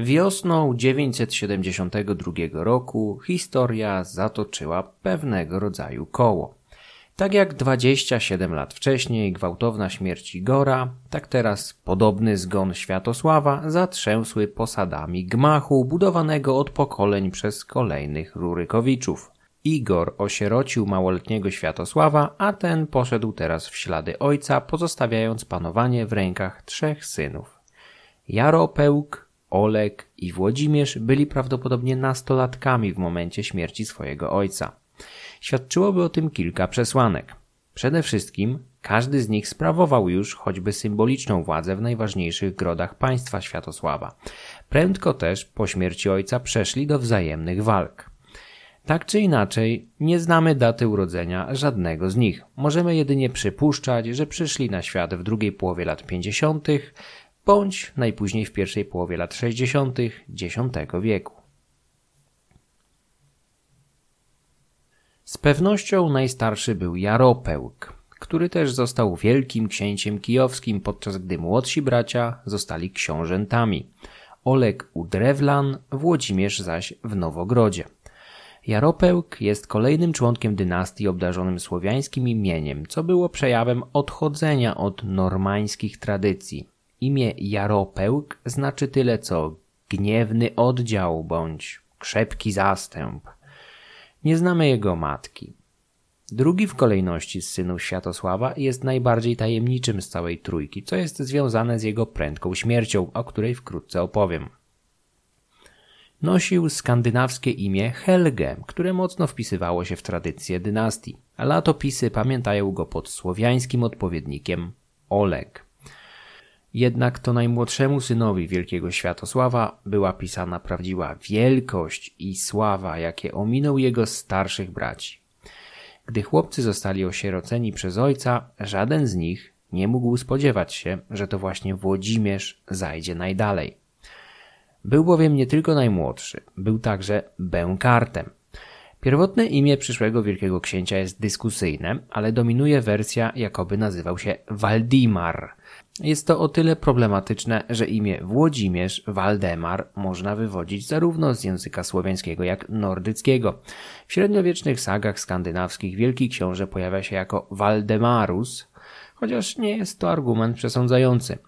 Wiosną 972 roku historia zatoczyła pewnego rodzaju koło. Tak jak 27 lat wcześniej gwałtowna śmierć Igora, tak teraz podobny zgon Światosława zatrzęsły posadami gmachu budowanego od pokoleń przez kolejnych Rurykowiczów. Igor osierocił małoletniego Światosława, a ten poszedł teraz w ślady ojca, pozostawiając panowanie w rękach trzech synów. Jaropełk, Olek i Włodzimierz byli prawdopodobnie nastolatkami w momencie śmierci swojego ojca. Świadczyłoby o tym kilka przesłanek. Przede wszystkim każdy z nich sprawował już choćby symboliczną władzę w najważniejszych grodach państwa Światosława. Prędko też po śmierci ojca przeszli do wzajemnych walk. Tak czy inaczej, nie znamy daty urodzenia żadnego z nich. Możemy jedynie przypuszczać, że przyszli na świat w drugiej połowie lat 50., bądź najpóźniej w pierwszej połowie lat 60. X wieku. Z pewnością najstarszy był Jaropełk, który też został wielkim księciem kijowskim, podczas gdy młodsi bracia zostali książętami. Olek u Drewlan, Włodzimierz zaś w Nowogrodzie. Jaropełk jest kolejnym członkiem dynastii obdarzonym słowiańskim imieniem, co było przejawem odchodzenia od normańskich tradycji. Imię Jaropełk znaczy tyle co gniewny oddział bądź krzepki zastęp. Nie znamy jego matki. Drugi w kolejności z synów Światosława jest najbardziej tajemniczym z całej trójki, co jest związane z jego prędką śmiercią, o której wkrótce opowiem. Nosił skandynawskie imię Helge, które mocno wpisywało się w tradycję dynastii, a latopisy pamiętają go pod słowiańskim odpowiednikiem Oleg. Jednak to najmłodszemu synowi wielkiego Światosława była pisana prawdziwa wielkość i sława, jakie ominął jego starszych braci. Gdy chłopcy zostali osieroceni przez ojca, żaden z nich nie mógł spodziewać się, że to właśnie Włodzimierz zajdzie najdalej. Był bowiem nie tylko najmłodszy, był także bękartem. Pierwotne imię przyszłego wielkiego księcia jest dyskusyjne, ale dominuje wersja, jakoby nazywał się Waldimar. Jest to o tyle problematyczne, że imię Włodzimierz, Waldemar można wywodzić zarówno z języka słowiańskiego jak nordyckiego. W średniowiecznych sagach skandynawskich wielki książę pojawia się jako Waldemarus, chociaż nie jest to argument przesądzający.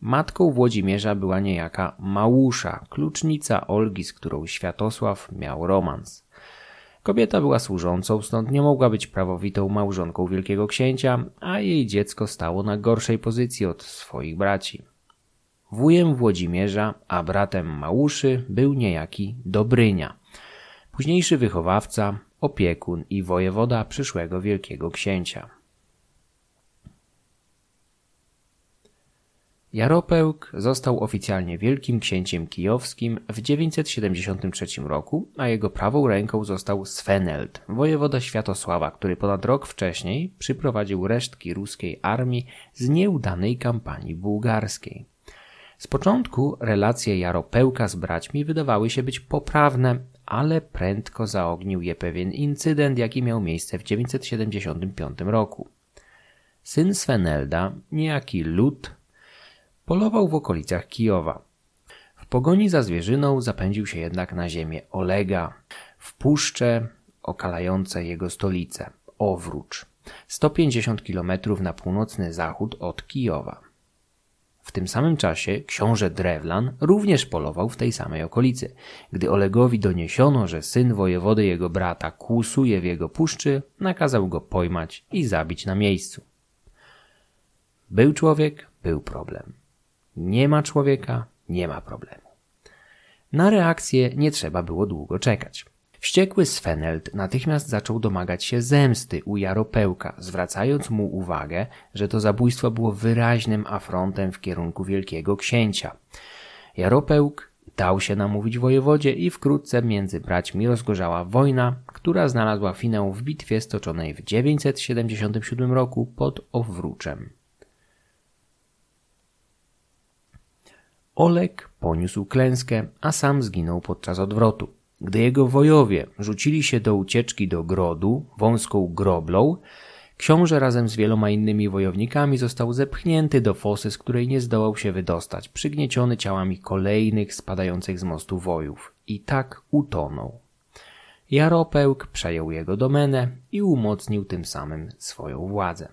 Matką Włodzimierza była niejaka Małusza, klucznica Olgi, z którą Światosław miał romans. Kobieta była służącą, stąd nie mogła być prawowitą małżonką wielkiego księcia, a jej dziecko stało na gorszej pozycji od swoich braci. Wujem Włodzimierza, a bratem Małuszy był niejaki Dobrynia, późniejszy wychowawca, opiekun i wojewoda przyszłego wielkiego księcia. Jaropełk został oficjalnie wielkim księciem kijowskim w 973 roku, a jego prawą ręką został Sveneld, wojewoda Światosława, który ponad rok wcześniej przyprowadził resztki ruskiej armii z nieudanej kampanii bułgarskiej. Z początku relacje Jaropełka z braćmi wydawały się być poprawne, ale prędko zaognił je pewien incydent, jaki miał miejsce w 975 roku. Syn Svenelda, niejaki Lut, Polował w okolicach Kijowa. W pogoni za zwierzyną zapędził się jednak na ziemię Olega, w puszcze okalające jego stolicę, Owrócz, 150 km na północny zachód od Kijowa. W tym samym czasie książę Drewlan również polował w tej samej okolicy. Gdy Olegowi doniesiono, że syn wojewody jego brata kłusuje w jego puszczy, nakazał go pojmać i zabić na miejscu. Był człowiek, był problem. Nie ma człowieka, nie ma problemu. Na reakcję nie trzeba było długo czekać. Wściekły Sveneld natychmiast zaczął domagać się zemsty u Jaropełka, zwracając mu uwagę, że to zabójstwo było wyraźnym afrontem w kierunku wielkiego księcia. Jaropełk dał się namówić wojewodzie i wkrótce między braćmi rozgorzała wojna, która znalazła finał w bitwie stoczonej w 977 roku pod Owruczem. Olek poniósł klęskę, a sam zginął podczas odwrotu. Gdy jego wojowie rzucili się do ucieczki do grodu wąską groblą, Książę razem z wieloma innymi wojownikami został zepchnięty do fosy, z której nie zdołał się wydostać, przygnieciony ciałami kolejnych spadających z mostu wojów. I tak utonął. Jaropełk przejął jego domenę i umocnił tym samym swoją władzę.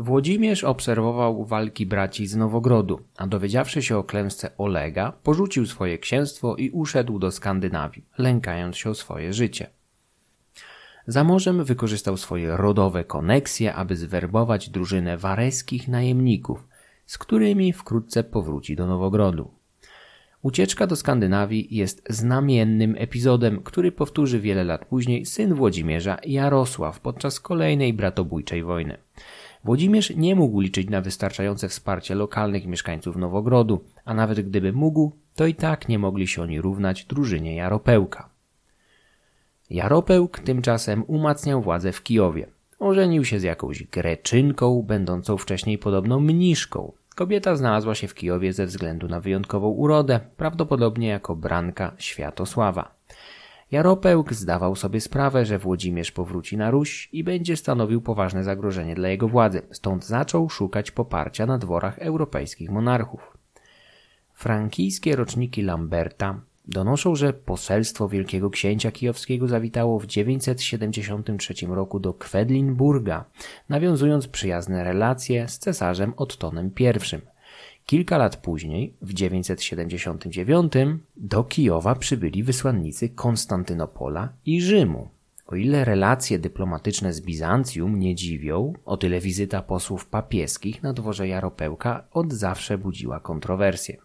Włodzimierz obserwował walki braci z Nowogrodu, a dowiedziawszy się o klęsce Olega, porzucił swoje księstwo i uszedł do Skandynawii, lękając się o swoje życie. Za morzem wykorzystał swoje rodowe koneksje, aby zwerbować drużynę wareskich najemników, z którymi wkrótce powróci do Nowogrodu. Ucieczka do Skandynawii jest znamiennym epizodem, który powtórzy wiele lat później syn Włodzimierza Jarosław podczas kolejnej bratobójczej wojny. Włodzimierz nie mógł liczyć na wystarczające wsparcie lokalnych mieszkańców Nowogrodu, a nawet gdyby mógł, to i tak nie mogli się oni równać drużynie Jaropełka. Jaropełk tymczasem umacniał władzę w Kijowie. Ożenił się z jakąś greczynką, będącą wcześniej podobną mniszką. Kobieta znalazła się w Kijowie ze względu na wyjątkową urodę, prawdopodobnie jako branka Światosława. Jaropełk zdawał sobie sprawę, że Włodzimierz powróci na Ruś i będzie stanowił poważne zagrożenie dla jego władzy, stąd zaczął szukać poparcia na dworach europejskich monarchów. Frankijskie roczniki Lamberta donoszą, że poselstwo wielkiego księcia kijowskiego zawitało w 973 roku do Kwedlinburga, nawiązując przyjazne relacje z cesarzem Ottonem I. Kilka lat później, w 979, do Kijowa przybyli wysłannicy Konstantynopola i Rzymu. O ile relacje dyplomatyczne z Bizancjum nie dziwią, o tyle wizyta posłów papieskich na dworze Jaropełka od zawsze budziła kontrowersje.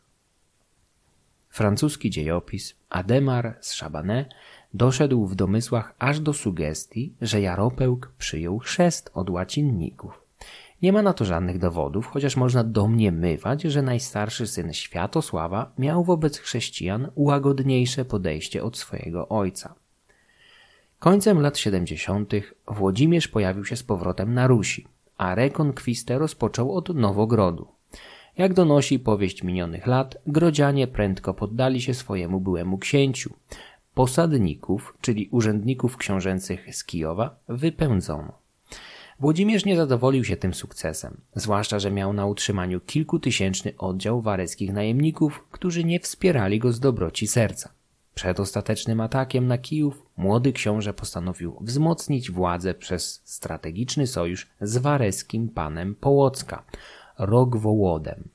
Francuski dziejopis Ademar z Chabanais doszedł w domysłach aż do sugestii, że Jaropełk przyjął chrzest od łacinników. Nie ma na to żadnych dowodów, chociaż można domniemywać, że najstarszy syn Światosława miał wobec chrześcijan łagodniejsze podejście od swojego ojca. Końcem lat 70. Włodzimierz pojawił się z powrotem na Rusi, a rekonkwistę rozpoczął od Nowogrodu. Jak donosi powieść minionych lat, grodzianie prędko poddali się swojemu byłemu księciu. Posadników, czyli urzędników książęcych z Kijowa, wypędzono. Włodzimierz nie zadowolił się tym sukcesem, zwłaszcza, że miał na utrzymaniu kilkutysięczny oddział wareckich najemników, którzy nie wspierali go z dobroci serca. Przed ostatecznym atakiem na Kijów młody książę postanowił wzmocnić władzę przez strategiczny sojusz z wareskim panem Połocka, Rogwołodem,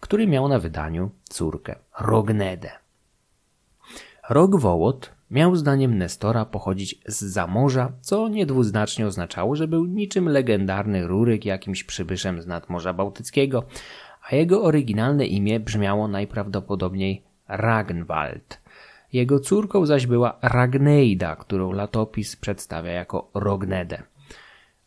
który miał na wydaniu córkę Rognedę. Rogwołod miał zdaniem Nestora pochodzić z zamorza, co niedwuznacznie oznaczało, że był niczym legendarny Ruryk jakimś przybyszem z nadmorza bałtyckiego, a jego oryginalne imię brzmiało najprawdopodobniej Ragnwald. Jego córką zaś była Ragneida, którą latopis przedstawia jako Rognedę.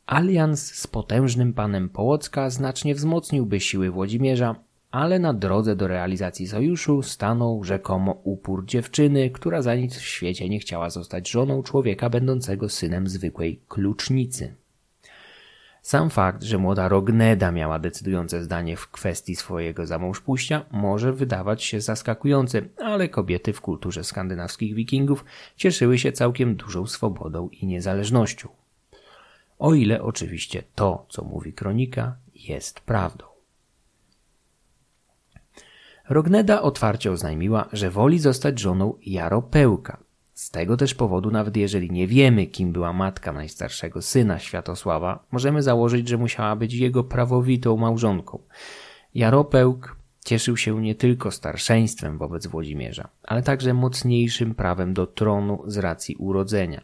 Alians z potężnym panem Połocka znacznie wzmocniłby siły Włodzimierza, ale na drodze do realizacji sojuszu stanął rzekomo upór dziewczyny, która za nic w świecie nie chciała zostać żoną człowieka będącego synem zwykłej klucznicy. Sam fakt, że młoda Rogneda miała decydujące zdanie w kwestii swojego zamążpójścia może wydawać się zaskakujący, ale kobiety w kulturze skandynawskich wikingów cieszyły się całkiem dużą swobodą i niezależnością. O ile oczywiście to, co mówi kronika, jest prawdą. Rogneda otwarcie oznajmiła, że woli zostać żoną Jaropełka. Z tego też powodu, nawet jeżeli nie wiemy, kim była matka najstarszego syna Światosława, możemy założyć, że musiała być jego prawowitą małżonką. Jaropełk cieszył się nie tylko starszeństwem wobec Włodzimierza, ale także mocniejszym prawem do tronu z racji urodzenia.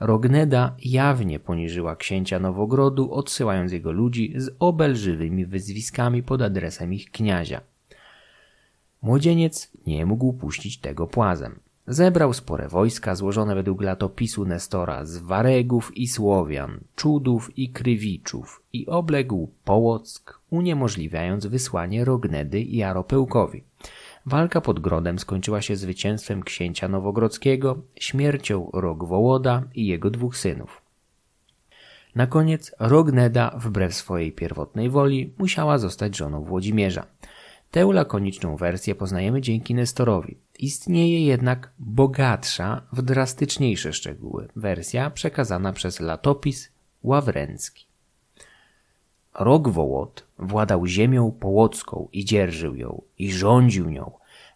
Rogneda jawnie poniżyła księcia Nowogrodu, odsyłając jego ludzi z obelżywymi wyzwiskami pod adresem ich kniazia. Młodzieniec nie mógł puścić tego płazem. Zebrał spore wojska złożone według latopisu Nestora z Waregów i Słowian, Czudów i Krywiczów i obległ Połock, uniemożliwiając wysłanie Rognedy i Jaropełkowi. Walka pod Grodem skończyła się zwycięstwem księcia Nowogrodzkiego, śmiercią Rogwołoda i jego dwóch synów. Na koniec Rogneda, wbrew swojej pierwotnej woli, musiała zostać żoną Włodzimierza. Tę lakoniczną wersję poznajemy dzięki Nestorowi. Istnieje jednak bogatsza w drastyczniejsze szczegóły wersja przekazana przez latopis Ławręcki. Rogwołod władał ziemią połocką i dzierżył ją i rządził nią,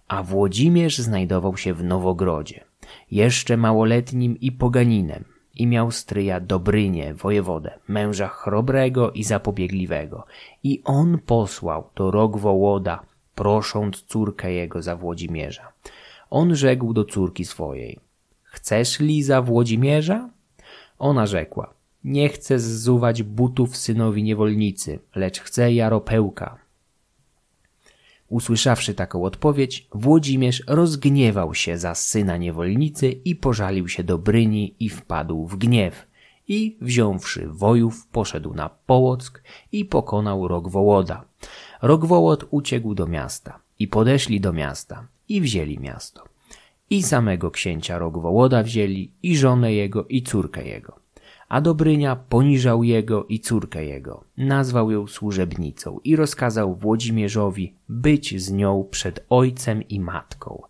a Włodzimierz znajdował się w Nowogrodzie, jeszcze małoletnim i poganinem i miał stryja Dobrynię, wojewodę, męża chrobrego i zapobiegliwego. I on posłał do Rogwołoda, prosząc córkę jego za Włodzimierza. On rzekł do córki swojej, chcesz li za Włodzimierza? Ona rzekła, nie chcę zzuwać butów synowi niewolnicy, lecz chcę jaropełka. Usłyszawszy taką odpowiedź, Włodzimierz rozgniewał się za syna niewolnicy i pożalił się do Bryni i wpadł w gniew. I wziąwszy wojów, poszedł na Połock i pokonał Rogwołoda. Rogwołod uciekł do miasta i podeszli do miasta i wzięli miasto. I samego księcia Rogwołoda wzięli i żonę jego i córkę jego a Dobrynia poniżał jego i córkę jego, nazwał ją służebnicą i rozkazał Włodzimierzowi być z nią przed ojcem i matką.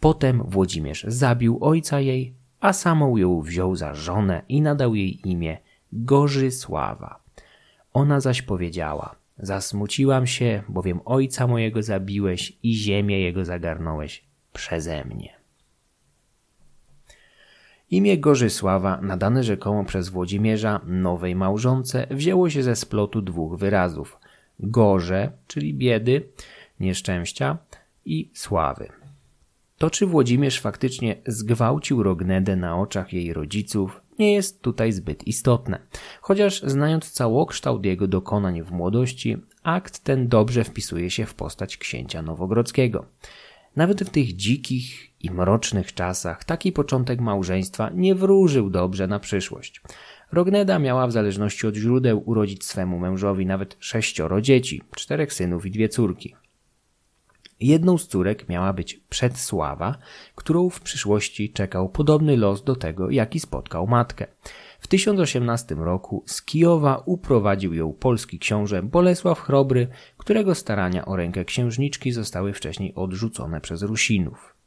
Potem Włodzimierz zabił ojca jej, a samą ją wziął za żonę i nadał jej imię Gorzysława. Ona zaś powiedziała, zasmuciłam się, bowiem ojca mojego zabiłeś i ziemię jego zagarnąłeś przeze mnie. Imię Gorzysława, nadane rzekomo przez Włodzimierza nowej małżonce, wzięło się ze splotu dwóch wyrazów: gorze, czyli biedy, nieszczęścia, i sławy. To, czy Włodzimierz faktycznie zgwałcił Rognedę na oczach jej rodziców, nie jest tutaj zbyt istotne. Chociaż znając całokształt jego dokonań w młodości, akt ten dobrze wpisuje się w postać księcia Nowogrodzkiego. Nawet w tych dzikich i mrocznych czasach taki początek małżeństwa nie wróżył dobrze na przyszłość. Rogneda miała w zależności od źródeł urodzić swemu mężowi nawet sześcioro dzieci, czterech synów i dwie córki. Jedną z córek miała być Przedsława, którą w przyszłości czekał podobny los do tego, jaki spotkał matkę. W 1018 roku z Kijowa uprowadził ją polski książę Bolesław Chrobry, którego starania o rękę księżniczki zostały wcześniej odrzucone przez Rusinów.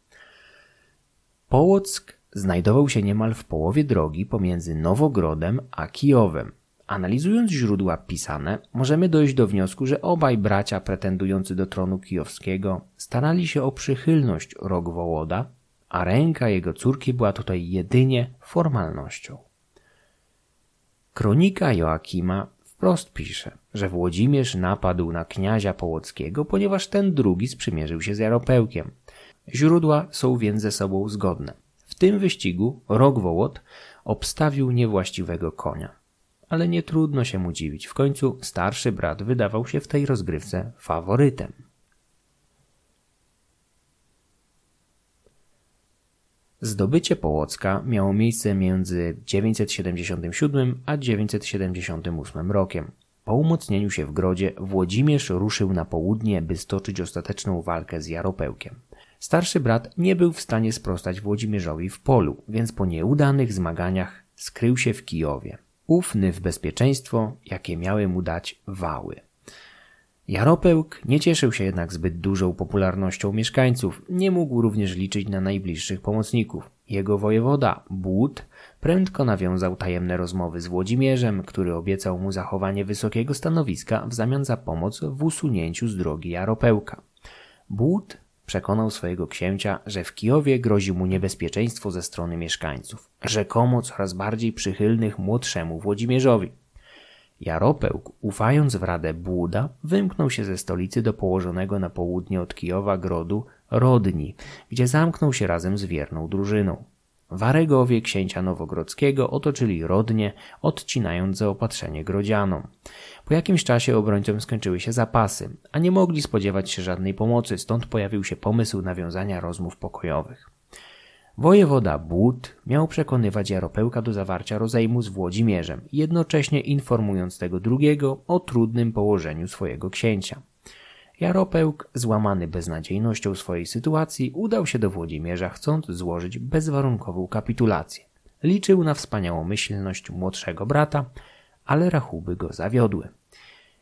Połock znajdował się niemal w połowie drogi pomiędzy Nowogrodem a Kijowem. Analizując źródła pisane, możemy dojść do wniosku, że obaj bracia pretendujący do tronu kijowskiego starali się o przychylność Rogwołoda, a ręka jego córki była tutaj jedynie formalnością. Kronika Joakima wprost pisze, że Włodzimierz napadł na kniazia Połockiego, ponieważ ten drugi sprzymierzył się z Jaropełkiem. Źródła są więc ze sobą zgodne. W tym wyścigu Rogwołod obstawił niewłaściwego konia. Ale nie trudno się mu dziwić, w końcu starszy brat wydawał się w tej rozgrywce faworytem. Zdobycie Połocka miało miejsce między 977 a 978 rokiem. Po umocnieniu się w Grodzie Włodzimierz ruszył na południe, by stoczyć ostateczną walkę z Jaropełkiem. Starszy brat nie był w stanie sprostać Włodzimierzowi w polu, więc po nieudanych zmaganiach skrył się w Kijowie, ufny w bezpieczeństwo, jakie miały mu dać wały. Jaropełk nie cieszył się jednak zbyt dużą popularnością mieszkańców, nie mógł również liczyć na najbliższych pomocników. Jego wojewoda, Błód, prędko nawiązał tajemne rozmowy z Włodzimierzem, który obiecał mu zachowanie wysokiego stanowiska w zamian za pomoc w usunięciu z drogi Jaropełka. Błód przekonał swojego księcia, że w Kijowie grozi mu niebezpieczeństwo ze strony mieszkańców, rzekomo coraz bardziej przychylnych młodszemu Włodzimierzowi. Jaropełk, ufając w radę Błuda, wymknął się ze stolicy do położonego na południe od Kijowa grodu Rodni, gdzie zamknął się razem z wierną drużyną. Waregowie księcia Nowogrodzkiego otoczyli Rodnie, odcinając zaopatrzenie grodzianom. Po jakimś czasie obrońcom skończyły się zapasy, a nie mogli spodziewać się żadnej pomocy, stąd pojawił się pomysł nawiązania rozmów pokojowych. Wojewoda Błód miał przekonywać Jaropełka do zawarcia rozejmu z Włodzimierzem, jednocześnie informując tego drugiego o trudnym położeniu swojego księcia. Jaropełk, złamany beznadziejnością swojej sytuacji, udał się do Włodzimierza, chcąc złożyć bezwarunkową kapitulację. Liczył na wspaniałą myślność młodszego brata, ale rachuby go zawiodły.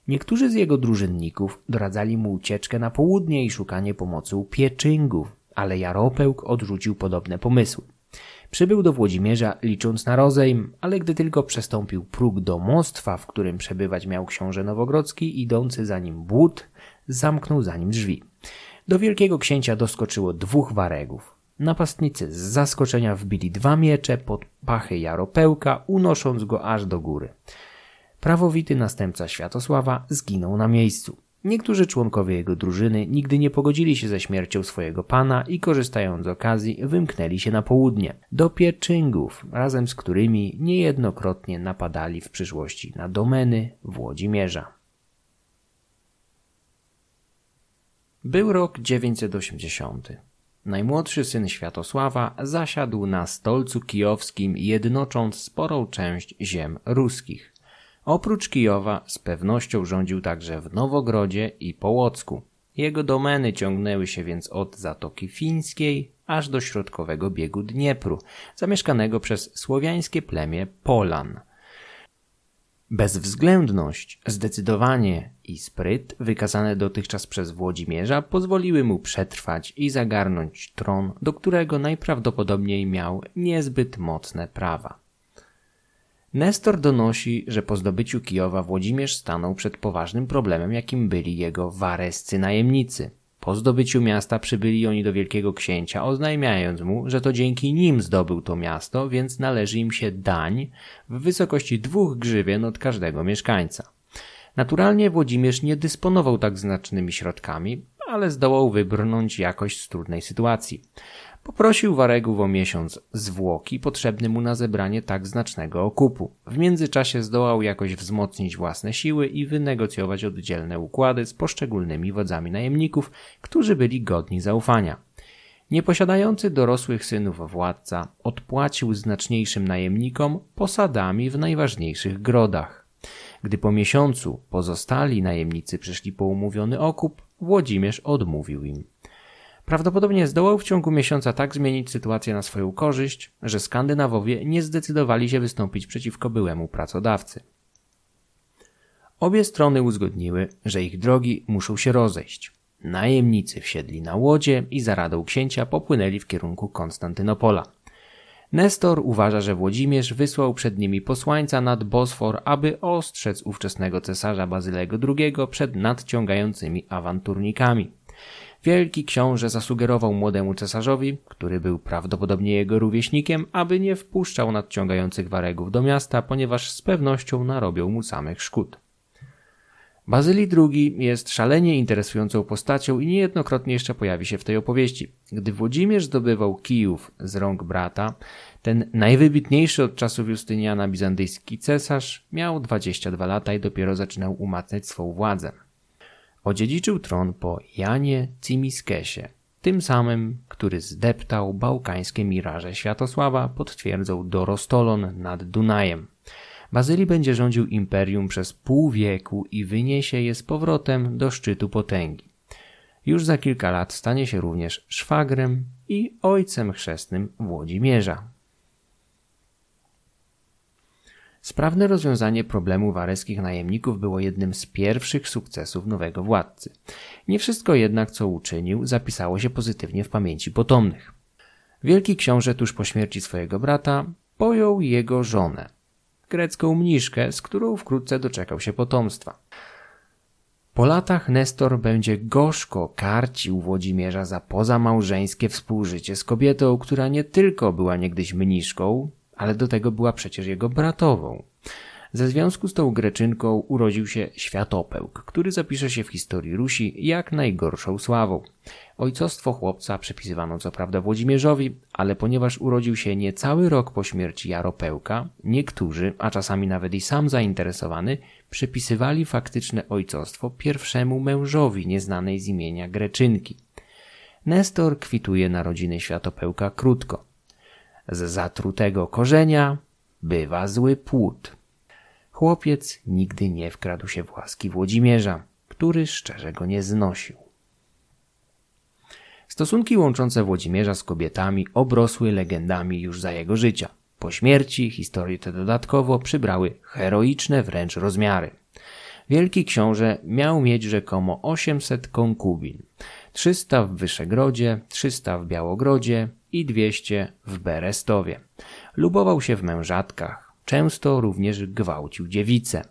Niektórzy z jego drużynników doradzali mu ucieczkę na południe i szukanie pomocy u pieczyngów, ale Jaropełk odrzucił podobne pomysły. Przybył do Włodzimierza licząc na rozejm, ale gdy tylko przestąpił próg domostwa, w którym przebywać miał książę Nowogrodzki, idący za nim Błód, zamknął za nim drzwi. Do wielkiego księcia doskoczyło dwóch waregów. Napastnicy z zaskoczenia wbili dwa miecze pod pachy Jaropełka, unosząc go aż do góry. Prawowity następca Światosława zginął na miejscu. Niektórzy członkowie jego drużyny nigdy nie pogodzili się ze śmiercią swojego pana i korzystając z okazji wymknęli się na południe, do Pieczyngów, razem z którymi niejednokrotnie napadali w przyszłości na domeny Włodzimierza. Był rok 980. Najmłodszy syn Światosława zasiadł na stolcu kijowskim, jednocząc sporą część ziem ruskich. Oprócz Kijowa z pewnością rządził także w Nowogrodzie i Połocku. Jego domeny ciągnęły się więc od Zatoki Fińskiej aż do środkowego biegu Dniepru, zamieszkanego przez słowiańskie plemię Polan. Bezwzględność, zdecydowanie i spryt wykazane dotychczas przez Włodzimierza pozwoliły mu przetrwać i zagarnąć tron, do którego najprawdopodobniej miał niezbyt mocne prawa. Nestor donosi, że po zdobyciu Kijowa Włodzimierz stanął przed poważnym problemem, jakim byli jego warescy najemnicy. Po zdobyciu miasta przybyli oni do wielkiego księcia, oznajmiając mu, że to dzięki nim zdobył to miasto, więc należy im się dań w wysokości dwóch grzywien od każdego mieszkańca. Naturalnie Włodzimierz nie dysponował tak znacznymi środkami, ale zdołał wybrnąć jakoś z trudnej sytuacji. Poprosił Waregów o miesiąc zwłoki potrzebny mu na zebranie tak znacznego okupu. W międzyczasie zdołał jakoś wzmocnić własne siły i wynegocjować oddzielne układy z poszczególnymi wodzami najemników, którzy byli godni zaufania. Nieposiadający dorosłych synów władca odpłacił znaczniejszym najemnikom posadami w najważniejszych grodach. Gdy po miesiącu pozostali najemnicy przyszli po umówiony okup, Włodzimierz odmówił im. Prawdopodobnie zdołał w ciągu miesiąca tak zmienić sytuację na swoją korzyść, że Skandynawowie nie zdecydowali się wystąpić przeciwko byłemu pracodawcy. Obie strony uzgodniły, że ich drogi muszą się rozejść. Najemnicy wsiedli na łodzie i za radą księcia popłynęli w kierunku Konstantynopola. Nestor uważa, że Włodzimierz wysłał przed nimi posłańca nad Bosfor, aby ostrzec ówczesnego cesarza Bazylego II przed nadciągającymi awanturnikami. Wielki książę zasugerował młodemu cesarzowi, który był prawdopodobnie jego rówieśnikiem, aby nie wpuszczał nadciągających waregów do miasta, ponieważ z pewnością narobią mu samych szkód. Bazylii II jest szalenie interesującą postacią i niejednokrotnie jeszcze pojawi się w tej opowieści. Gdy Włodzimierz zdobywał Kijów z rąk brata, ten najwybitniejszy od czasów Justyniana bizantyjski cesarz miał 22 lata i dopiero zaczynał umacniać swą władzę. Odziedziczył tron po Janie Cimiskesie, tym samym, który zdeptał bałkańskie miraże Światosława, potwierdzał Dorostolon nad Dunajem. Bazylii będzie rządził imperium przez pół wieku i wyniesie je z powrotem do szczytu potęgi. Już za kilka lat stanie się również szwagrem i ojcem chrzestnym Włodzimierza. Sprawne rozwiązanie problemu wareskich najemników było jednym z pierwszych sukcesów nowego władcy. Nie wszystko jednak, co uczynił, zapisało się pozytywnie w pamięci potomnych. Wielki książę tuż po śmierci swojego brata pojął jego żonę, grecką mniszkę, z którą wkrótce doczekał się potomstwa. Po latach Nestor będzie gorzko karcił Włodzimierza za pozamałżeńskie współżycie z kobietą, która nie tylko była niegdyś mniszką, ale do tego była przecież jego bratową. Ze związku z tą Greczynką urodził się Światopełk, który zapisze się w historii Rusi jak najgorszą sławą. Ojcostwo chłopca przypisywano co prawda Włodzimierzowi, ale ponieważ urodził się niecały rok po śmierci Jaropełka, niektórzy, a czasami nawet i sam zainteresowany, przypisywali faktyczne ojcostwo pierwszemu mężowi nieznanej z imienia Greczynki. Nestor kwituje narodziny Światopełka krótko. Z zatrutego korzenia bywa zły płód. Chłopiec nigdy nie wkradł się w łaski Włodzimierza, który szczerze go nie znosił. Stosunki łączące Włodzimierza z kobietami obrosły legendami już za jego życia. Po śmierci historie te dodatkowo przybrały heroiczne wręcz rozmiary. Wielki książę miał mieć rzekomo 800 konkubin. 300 w Wyszegrodzie, 300 w Białogrodzie i 200 w Berestowie. Lubował się w mężatkach, często również gwałcił dziewice.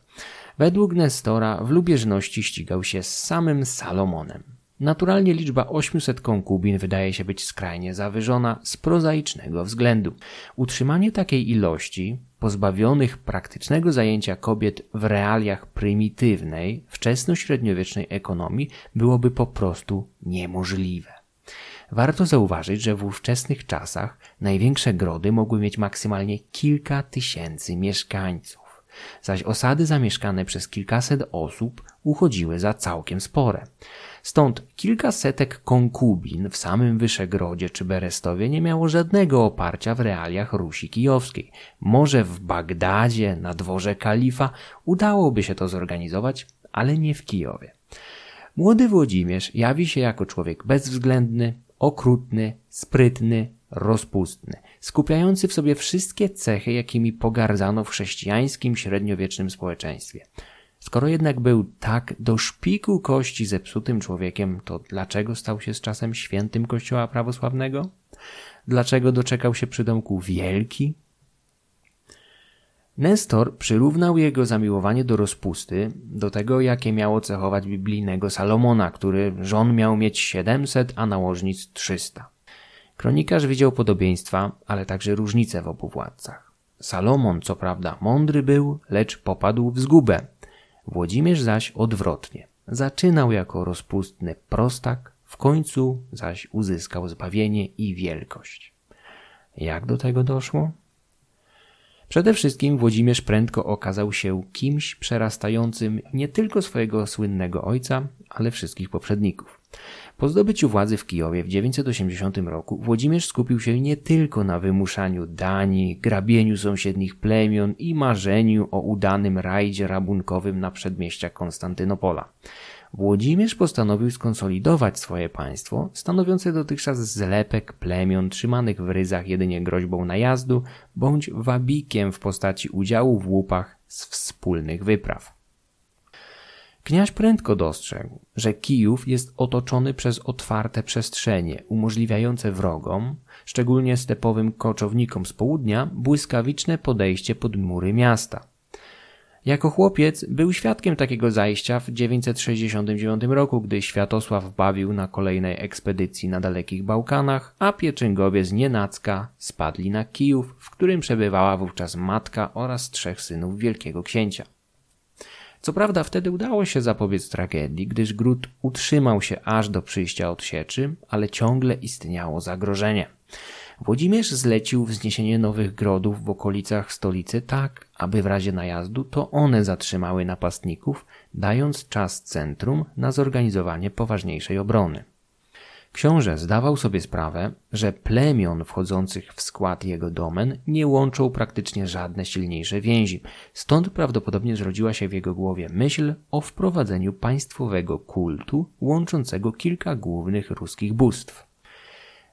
Według Nestora w lubieżności ścigał się z samym Salomonem. Naturalnie liczba 800 konkubin wydaje się być skrajnie zawyżona z prozaicznego względu. Utrzymanie takiej ilości, pozbawionych praktycznego zajęcia kobiet w realiach prymitywnej, wczesno-średniowiecznej ekonomii, byłoby po prostu niemożliwe. Warto zauważyć, że w ówczesnych czasach największe grody mogły mieć maksymalnie kilka tysięcy mieszkańców, zaś osady zamieszkane przez kilkaset osób uchodziły za całkiem spore. Stąd kilka setek konkubin w samym Wyszegrodzie czy Berestowie nie miało żadnego oparcia w realiach Rusi Kijowskiej. Może w Bagdadzie, na dworze kalifa, udałoby się to zorganizować, ale nie w Kijowie. Młody Włodzimierz jawi się jako człowiek bezwzględny, okrutny, sprytny, rozpustny, skupiający w sobie wszystkie cechy, jakimi pogardzano w chrześcijańskim średniowiecznym społeczeństwie. Skoro jednak był tak do szpiku kości zepsutym człowiekiem, to dlaczego stał się z czasem świętym Kościoła prawosławnego? Dlaczego doczekał się przydomku wielki? Nestor przyrównał jego zamiłowanie do rozpusty do tego, jakie miało cechować biblijnego Salomona, który żon miał mieć 700, a nałożnic 300. Kronikarz widział podobieństwa, ale także różnice w obu władcach. Salomon, co prawda, mądry był, lecz popadł w zgubę. Włodzimierz zaś odwrotnie. Zaczynał jako rozpustny prostak, w końcu zaś uzyskał zbawienie i wielkość. Jak do tego doszło? Przede wszystkim Włodzimierz prędko okazał się kimś przerastającym nie tylko swojego słynnego ojca, ale wszystkich poprzedników. Po zdobyciu władzy w Kijowie w 980 roku Włodzimierz skupił się nie tylko na wymuszaniu dani, grabieniu sąsiednich plemion i marzeniu o udanym rajdzie rabunkowym na przedmieścia Konstantynopola. Włodzimierz postanowił skonsolidować swoje państwo, stanowiące dotychczas zlepek plemion trzymanych w ryzach jedynie groźbą najazdu bądź wabikiem w postaci udziału w łupach z wspólnych wypraw. Kniaź prędko dostrzegł, że Kijów jest otoczony przez otwarte przestrzenie, umożliwiające wrogom, szczególnie stepowym koczownikom z południa, błyskawiczne podejście pod mury miasta. Jako chłopiec był świadkiem takiego zajścia w 969 roku, gdy Światosław bawił na kolejnej ekspedycji na dalekich Bałkanach, a pieczęgowie z Nienacka spadli na Kijów, w którym przebywała wówczas matka oraz trzech synów wielkiego księcia. Co prawda wtedy udało się zapobiec tragedii, gdyż gród utrzymał się aż do przyjścia odsieczy, ale ciągle istniało zagrożenie. Włodzimierz zlecił wzniesienie nowych grodów w okolicach stolicy tak, aby w razie najazdu to one zatrzymały napastników, dając czas centrum na zorganizowanie poważniejszej obrony. Książę zdawał sobie sprawę, że plemion wchodzących w skład jego domen nie łączą praktycznie żadne silniejsze więzi, stąd prawdopodobnie zrodziła się w jego głowie myśl o wprowadzeniu państwowego kultu łączącego kilka głównych ruskich bóstw.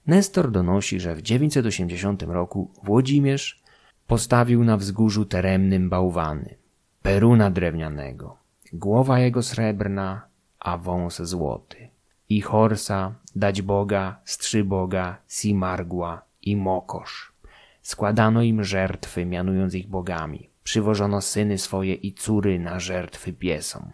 Nestor donosi, że w 980 roku Włodzimierz postawił na wzgórzu teremnym bałwany, peruna drewnianego, głowa jego srebrna, a wąs złoty, i Horsa, dać Boga, Strzyboga, Simargła i Mokosz. Składano im żertwy, mianując ich bogami. Przywożono syny swoje i córy na żertwy piesom.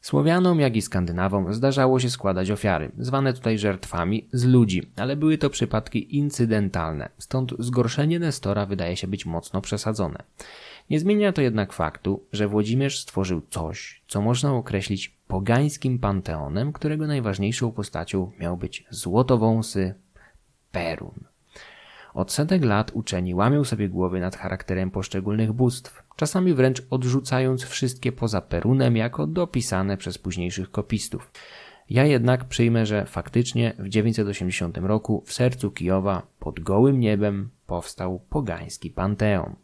Słowianom, jak i Skandynawom zdarzało się składać ofiary, zwane tutaj żertwami, z ludzi, ale były to przypadki incydentalne, stąd zgorszenie Nestora wydaje się być mocno przesadzone. Nie zmienia to jednak faktu, że Włodzimierz stworzył coś, co można określić pogańskim panteonem, którego najważniejszą postacią miał być złotowąsy Perun. Od setek lat uczeni łamią sobie głowy nad charakterem poszczególnych bóstw, czasami wręcz odrzucając wszystkie poza Perunem jako dopisane przez późniejszych kopistów. Ja jednak przyjmę, że faktycznie w 980 roku w sercu Kijowa pod gołym niebem powstał pogański panteon.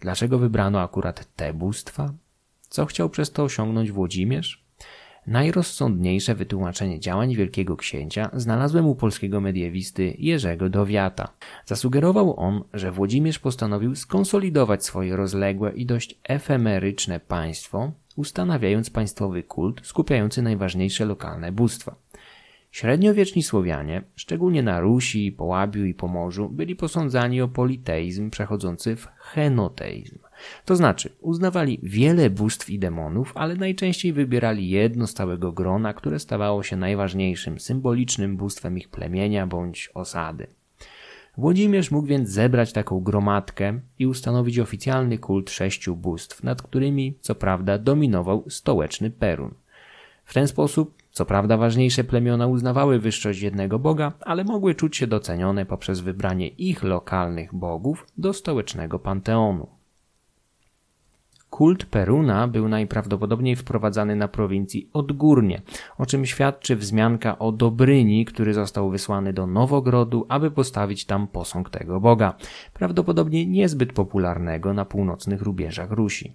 Dlaczego wybrano akurat te bóstwa? Co chciał przez to osiągnąć Włodzimierz? Najrozsądniejsze wytłumaczenie działań wielkiego księcia znalazłem u polskiego mediewisty Jerzego Dowiata. Zasugerował on, że Włodzimierz postanowił skonsolidować swoje rozległe i dość efemeryczne państwo, ustanawiając państwowy kult skupiający najważniejsze lokalne bóstwa. Średniowieczni Słowianie, szczególnie na Rusi, Połabiu i Pomorzu, byli posądzani o politeizm przechodzący w henoteizm. To znaczy, uznawali wiele bóstw i demonów, ale najczęściej wybierali jedno z całego grona, które stawało się najważniejszym, symbolicznym bóstwem ich plemienia bądź osady. Włodzimierz mógł więc zebrać taką gromadkę i ustanowić oficjalny kult sześciu bóstw, nad którymi, co prawda, dominował stołeczny Perun. W ten sposób, co prawda, ważniejsze plemiona uznawały wyższość jednego boga, ale mogły czuć się docenione poprzez wybranie ich lokalnych bogów do stołecznego panteonu. Kult Peruna był najprawdopodobniej wprowadzany na prowincji odgórnie, o czym świadczy wzmianka o Dobryni, który został wysłany do Nowogrodu, aby postawić tam posąg tego boga, prawdopodobnie niezbyt popularnego na północnych rubieżach Rusi.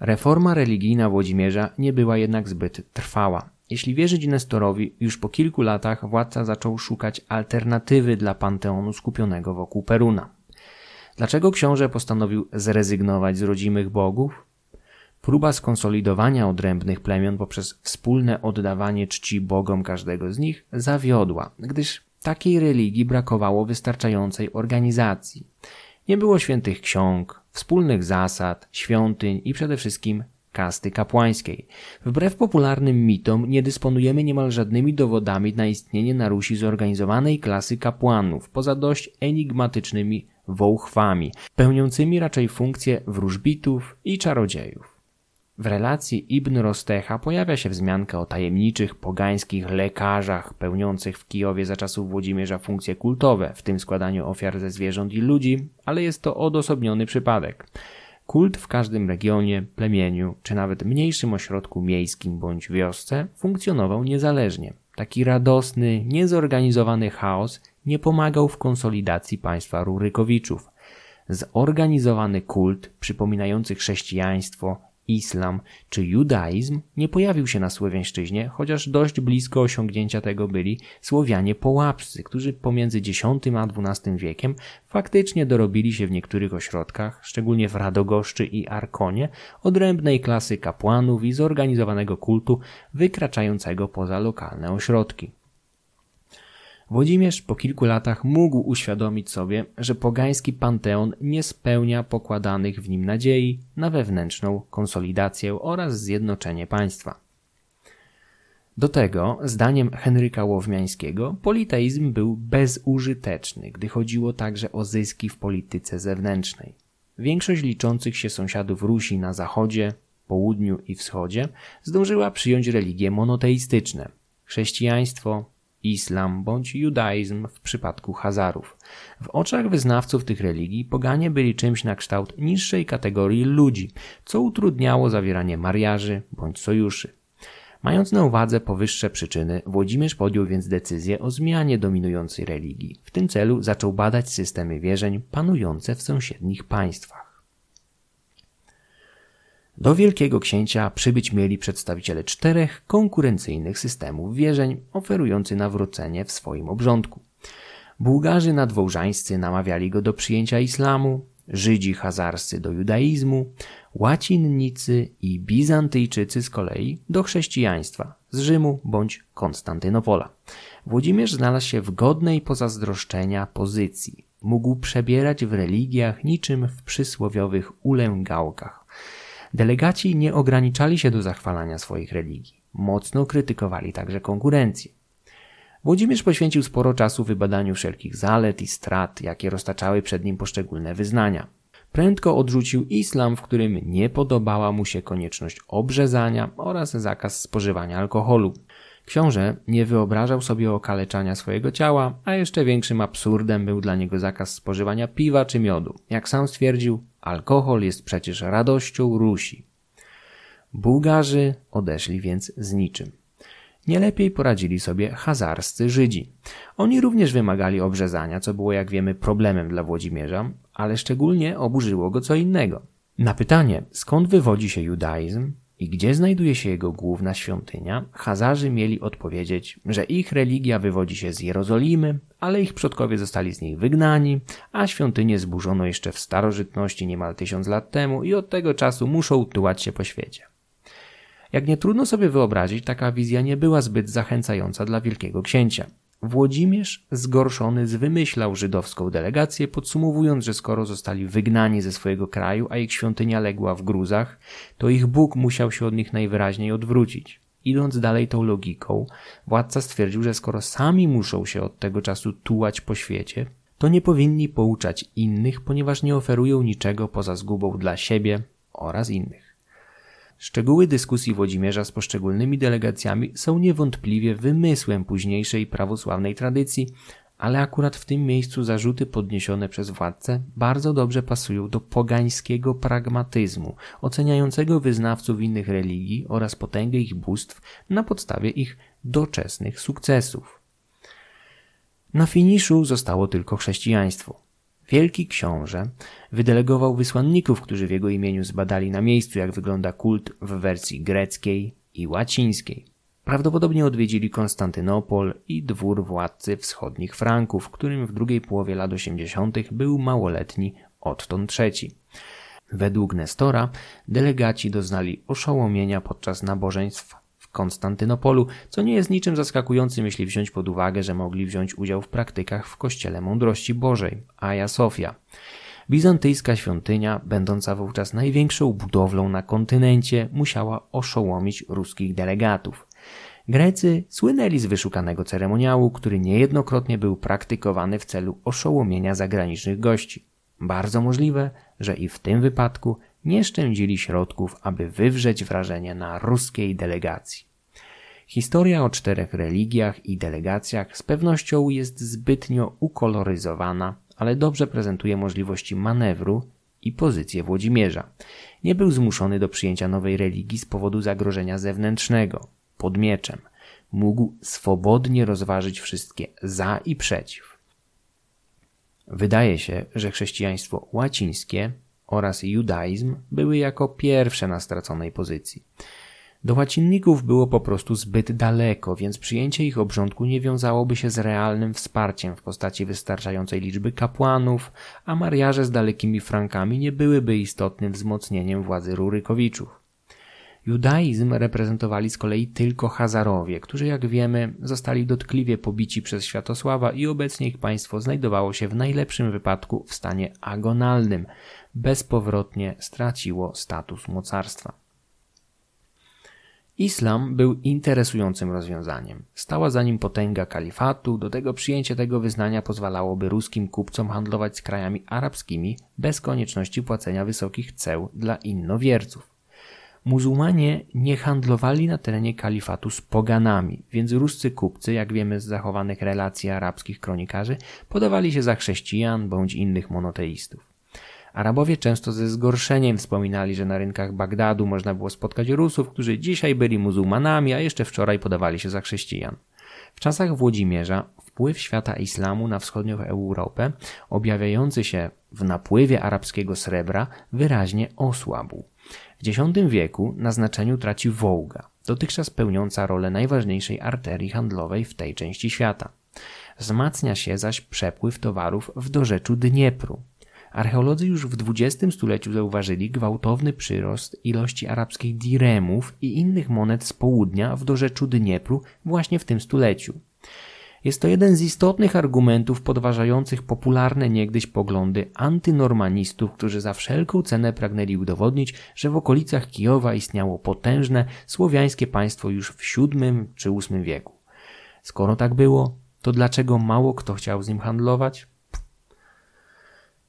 Reforma religijna Włodzimierza nie była jednak zbyt trwała. Jeśli wierzyć Nestorowi, już po kilku latach władca zaczął szukać alternatywy dla panteonu skupionego wokół Peruna. Dlaczego książę postanowił zrezygnować z rodzimych bogów? Próba skonsolidowania odrębnych plemion poprzez wspólne oddawanie czci bogom każdego z nich zawiodła, gdyż takiej religii brakowało wystarczającej organizacji. Nie było świętych ksiąg, wspólnych zasad, świątyń i przede wszystkim kasty kapłańskiej. Wbrew popularnym mitom nie dysponujemy niemal żadnymi dowodami na istnienie na Rusi zorganizowanej klasy kapłanów, poza dość enigmatycznymi wołchwami, pełniącymi raczej funkcje wróżbitów i czarodziejów. W relacji Ibn Rostecha pojawia się wzmianka o tajemniczych pogańskich lekarzach pełniących w Kijowie za czasów Włodzimierza funkcje kultowe, w tym składaniu ofiar ze zwierząt i ludzi, ale jest to odosobniony przypadek. Kult w każdym regionie, plemieniu, czy nawet mniejszym ośrodku miejskim bądź wiosce funkcjonował niezależnie. Taki radosny, niezorganizowany chaos nie pomagał w konsolidacji państwa Rurykowiczów. Zorganizowany kult przypominający chrześcijaństwo, islam czy judaizm nie pojawił się na Słowiańszczyźnie, chociaż dość blisko osiągnięcia tego byli Słowianie połapscy, którzy pomiędzy X a XII wiekiem faktycznie dorobili się w niektórych ośrodkach, szczególnie w Radogoszczy i Arkonie, odrębnej klasy kapłanów i zorganizowanego kultu wykraczającego poza lokalne ośrodki. Włodzimierz po kilku latach mógł uświadomić sobie, że pogański panteon nie spełnia pokładanych w nim nadziei na wewnętrzną konsolidację oraz zjednoczenie państwa. Do tego, zdaniem Henryka Łowmiańskiego, politeizm był bezużyteczny, gdy chodziło także o zyski w polityce zewnętrznej. Większość liczących się sąsiadów Rusi na zachodzie, południu i wschodzie zdążyła przyjąć religie monoteistyczne. Chrześcijaństwo, islam bądź judaizm w przypadku Hazarów. W oczach wyznawców tych religii poganie byli czymś na kształt niższej kategorii ludzi, co utrudniało zawieranie mariaży bądź sojuszy. Mając na uwadze powyższe przyczyny, Włodzimierz podjął więc decyzję o zmianie dominującej religii. W tym celu zaczął badać systemy wierzeń panujące w sąsiednich państwach. Do Wielkiego Księcia przybyć mieli przedstawiciele czterech konkurencyjnych systemów wierzeń, oferujący nawrócenie w swoim obrządku. Bułgarzy nadwołżańscy namawiali go do przyjęcia islamu, Żydzi hazarscy do judaizmu, łacinnicy i bizantyjczycy z kolei do chrześcijaństwa z Rzymu bądź Konstantynopola. Włodzimierz znalazł się w godnej pozazdroszczenia pozycji. Mógł przebierać w religiach niczym w przysłowiowych ulęgałkach. Delegaci nie ograniczali się do zachwalania swoich religii. Mocno krytykowali także konkurencję. Włodzimierz poświęcił sporo czasu wybadaniu wszelkich zalet i strat, jakie roztaczały przed nim poszczególne wyznania. Prędko odrzucił islam, w którym nie podobała mu się konieczność obrzezania oraz zakaz spożywania alkoholu. Książę nie wyobrażał sobie okaleczania swojego ciała, a jeszcze większym absurdem był dla niego zakaz spożywania piwa czy miodu. Jak sam stwierdził, alkohol jest przecież radością Rusi. Bułgarzy odeszli więc z niczym. Nie lepiej poradzili sobie hazarscy Żydzi. Oni również wymagali obrzezania, co było, jak wiemy, problemem dla Włodzimierza, ale szczególnie oburzyło go co innego. Na pytanie, skąd wywodzi się judaizm, i gdzie znajduje się jego główna świątynia, Hazarzy mieli odpowiedzieć, że ich religia wywodzi się z Jerozolimy, ale ich przodkowie zostali z niej wygnani, a świątynię zburzono jeszcze w starożytności niemal tysiąc lat temu i od tego czasu muszą tułać się po świecie. Jak nie trudno sobie wyobrazić, taka wizja nie była zbyt zachęcająca dla wielkiego księcia. Włodzimierz zgorszony zwymyślał żydowską delegację, podsumowując, że skoro zostali wygnani ze swojego kraju, a ich świątynia legła w gruzach, to ich Bóg musiał się od nich najwyraźniej odwrócić. Idąc dalej tą logiką, władca stwierdził, że skoro sami muszą się od tego czasu tułać po świecie, to nie powinni pouczać innych, ponieważ nie oferują niczego poza zgubą dla siebie oraz innych. Szczegóły dyskusji Włodzimierza z poszczególnymi delegacjami są niewątpliwie wymysłem późniejszej prawosławnej tradycji, ale akurat w tym miejscu zarzuty podniesione przez władcę bardzo dobrze pasują do pogańskiego pragmatyzmu, oceniającego wyznawców innych religii oraz potęgę ich bóstw na podstawie ich doczesnych sukcesów. Na finiszu zostało tylko chrześcijaństwo. Wielki książę wydelegował wysłanników, którzy w jego imieniu zbadali na miejscu, jak wygląda kult w wersji greckiej i łacińskiej. Prawdopodobnie odwiedzili Konstantynopol i dwór władcy wschodnich Franków, którym w drugiej połowie lat 80. był małoletni Otton III. Według Nestora delegaci doznali oszołomienia podczas nabożeństw Konstantynopolu, co nie jest niczym zaskakującym, jeśli wziąć pod uwagę, że mogli wziąć udział w praktykach w Kościele Mądrości Bożej, Aja Sofia. Bizantyjska świątynia, będąca wówczas największą budowlą na kontynencie, musiała oszołomić ruskich delegatów. Grecy słynęli z wyszukanego ceremoniału, który niejednokrotnie był praktykowany w celu oszołomienia zagranicznych gości. Bardzo możliwe, że i w tym wypadku nie szczędzili środków, aby wywrzeć wrażenie na ruskiej delegacji. Historia o czterech religiach i delegacjach z pewnością jest zbytnio ukoloryzowana, ale dobrze prezentuje możliwości manewru i pozycję Włodzimierza. Nie był zmuszony do przyjęcia nowej religii z powodu zagrożenia zewnętrznego, pod mieczem. Mógł swobodnie rozważyć wszystkie za i przeciw. Wydaje się, że chrześcijaństwo łacińskie oraz judaizm były jako pierwsze na straconej pozycji. Do łacinników było po prostu zbyt daleko, więc przyjęcie ich obrządku nie wiązałoby się z realnym wsparciem w postaci wystarczającej liczby kapłanów, a mariaże z dalekimi Frankami nie byłyby istotnym wzmocnieniem władzy Rurykowiczów. Judaizm reprezentowali z kolei tylko Hazarowie, którzy jak wiemy zostali dotkliwie pobici przez Światosława i obecnie ich państwo znajdowało się w najlepszym wypadku w stanie agonalnym, bezpowrotnie straciło status mocarstwa. Islam był interesującym rozwiązaniem. Stała za nim potęga kalifatu, do tego przyjęcie tego wyznania pozwalałoby ruskim kupcom handlować z krajami arabskimi bez konieczności płacenia wysokich ceł dla innowierców. Muzułmanie nie handlowali na terenie kalifatu z poganami, więc ruscy kupcy, jak wiemy z zachowanych relacji arabskich kronikarzy, podawali się za chrześcijan bądź innych monoteistów. Arabowie często ze zgorszeniem wspominali, że na rynkach Bagdadu można było spotkać Rusów, którzy dzisiaj byli muzułmanami, a jeszcze wczoraj podawali się za chrześcijan. W czasach Włodzimierza wpływ świata islamu na wschodnią Europę, objawiający się w napływie arabskiego srebra, wyraźnie osłabł. W X wieku na znaczeniu traci Wołga, dotychczas pełniąca rolę najważniejszej arterii handlowej w tej części świata. Wzmacnia się zaś przepływ towarów w dorzeczu Dniepru. Archeolodzy już w XX stuleciu zauważyli gwałtowny przyrost ilości arabskich diremów i innych monet z południa w dorzeczu Dniepru właśnie w tym stuleciu. Jest to jeden z istotnych argumentów podważających popularne niegdyś poglądy antynormanistów, którzy za wszelką cenę pragnęli udowodnić, że w okolicach Kijowa istniało potężne słowiańskie państwo już w VII czy VIII wieku. Skoro tak było, to dlaczego mało kto chciał z nim handlować?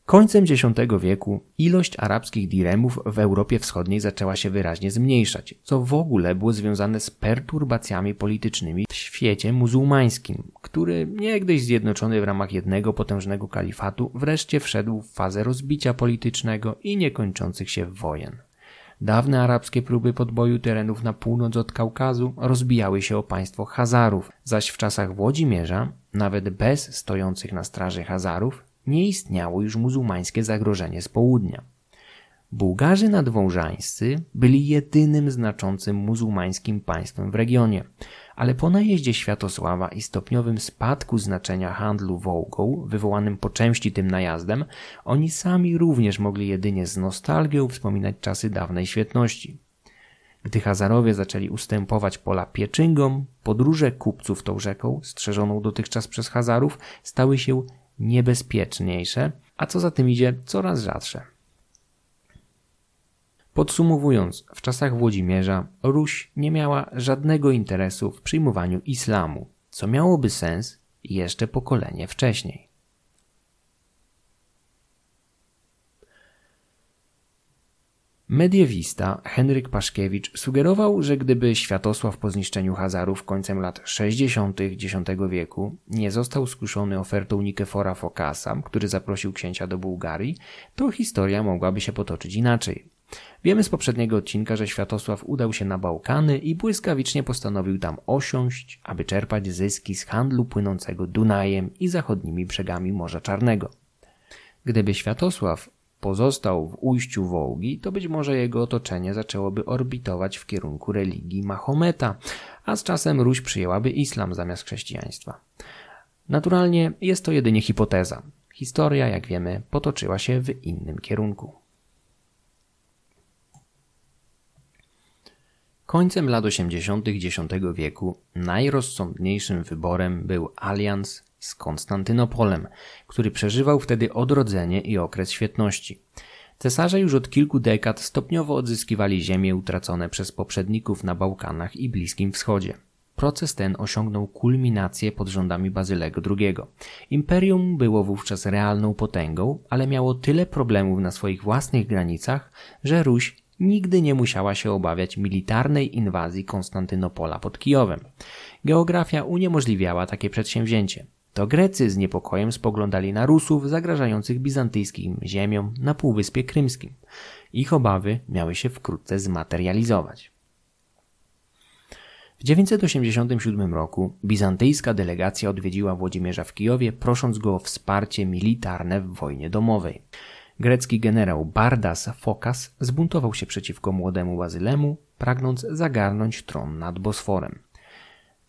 Końcem X wieku ilość arabskich diremów w Europie Wschodniej zaczęła się wyraźnie zmniejszać, co w ogóle było związane z perturbacjami politycznymi w świecie muzułmańskim, który niegdyś zjednoczony w ramach jednego potężnego kalifatu wreszcie wszedł w fazę rozbicia politycznego i niekończących się wojen. Dawne arabskie próby podboju terenów na północ od Kaukazu rozbijały się o państwo Hazarów, zaś w czasach Włodzimierza, nawet bez stojących na straży Hazarów, nie istniało już muzułmańskie zagrożenie z południa. Bułgarzy nadwążańscy byli jedynym znaczącym muzułmańskim państwem w regionie, ale po najeździe Światosława i stopniowym spadku znaczenia handlu Wołgą, wywołanym po części tym najazdem, oni sami również mogli jedynie z nostalgią wspominać czasy dawnej świetności. Gdy Hazarowie zaczęli ustępować pola pieczyngom, podróże kupców tą rzeką, strzeżoną dotychczas przez Hazarów, stały się niebezpieczniejsze, a co za tym idzie, coraz rzadsze. Podsumowując, w czasach Włodzimierza Ruś nie miała żadnego interesu w przyjmowaniu islamu, co miałoby sens jeszcze pokolenie wcześniej. Mediewista Henryk Paszkiewicz sugerował, że gdyby Światosław po zniszczeniu Hazarów końcem lat 60. X wieku nie został skuszony ofertą Nikefora Fokasa, który zaprosił księcia do Bułgarii, to historia mogłaby się potoczyć inaczej. Wiemy z poprzedniego odcinka, że Światosław udał się na Bałkany i błyskawicznie postanowił tam osiąść, aby czerpać zyski z handlu płynącego Dunajem i zachodnimi brzegami Morza Czarnego. Gdyby Światosław pozostał w ujściu Wołgi, to być może jego otoczenie zaczęłoby orbitować w kierunku religii Mahometa, a z czasem Ruś przyjęłaby islam zamiast chrześcijaństwa. Naturalnie jest to jedynie hipoteza. Historia, jak wiemy, potoczyła się w innym kierunku. Końcem lat 80. X wieku najrozsądniejszym wyborem był alians z Konstantynopolem, który przeżywał wtedy odrodzenie i okres świetności. Cesarze już od kilku dekad stopniowo odzyskiwali ziemie utracone przez poprzedników na Bałkanach i Bliskim Wschodzie. Proces ten osiągnął kulminację pod rządami Bazylego II. Imperium było wówczas realną potęgą, ale miało tyle problemów na swoich własnych granicach, że Ruś nigdy nie musiała się obawiać militarnej inwazji Konstantynopola pod Kijowem. Geografia uniemożliwiała takie przedsięwzięcie. To Grecy z niepokojem spoglądali na Rusów zagrażających bizantyjskim ziemiom na Półwyspie Krymskim. Ich obawy miały się wkrótce zmaterializować. W 987 roku bizantyjska delegacja odwiedziła Włodzimierza w Kijowie, prosząc go o wsparcie militarne w wojnie domowej. Grecki generał Bardas Fokas zbuntował się przeciwko młodemu Bazylemu, pragnąc zagarnąć tron nad Bosforem.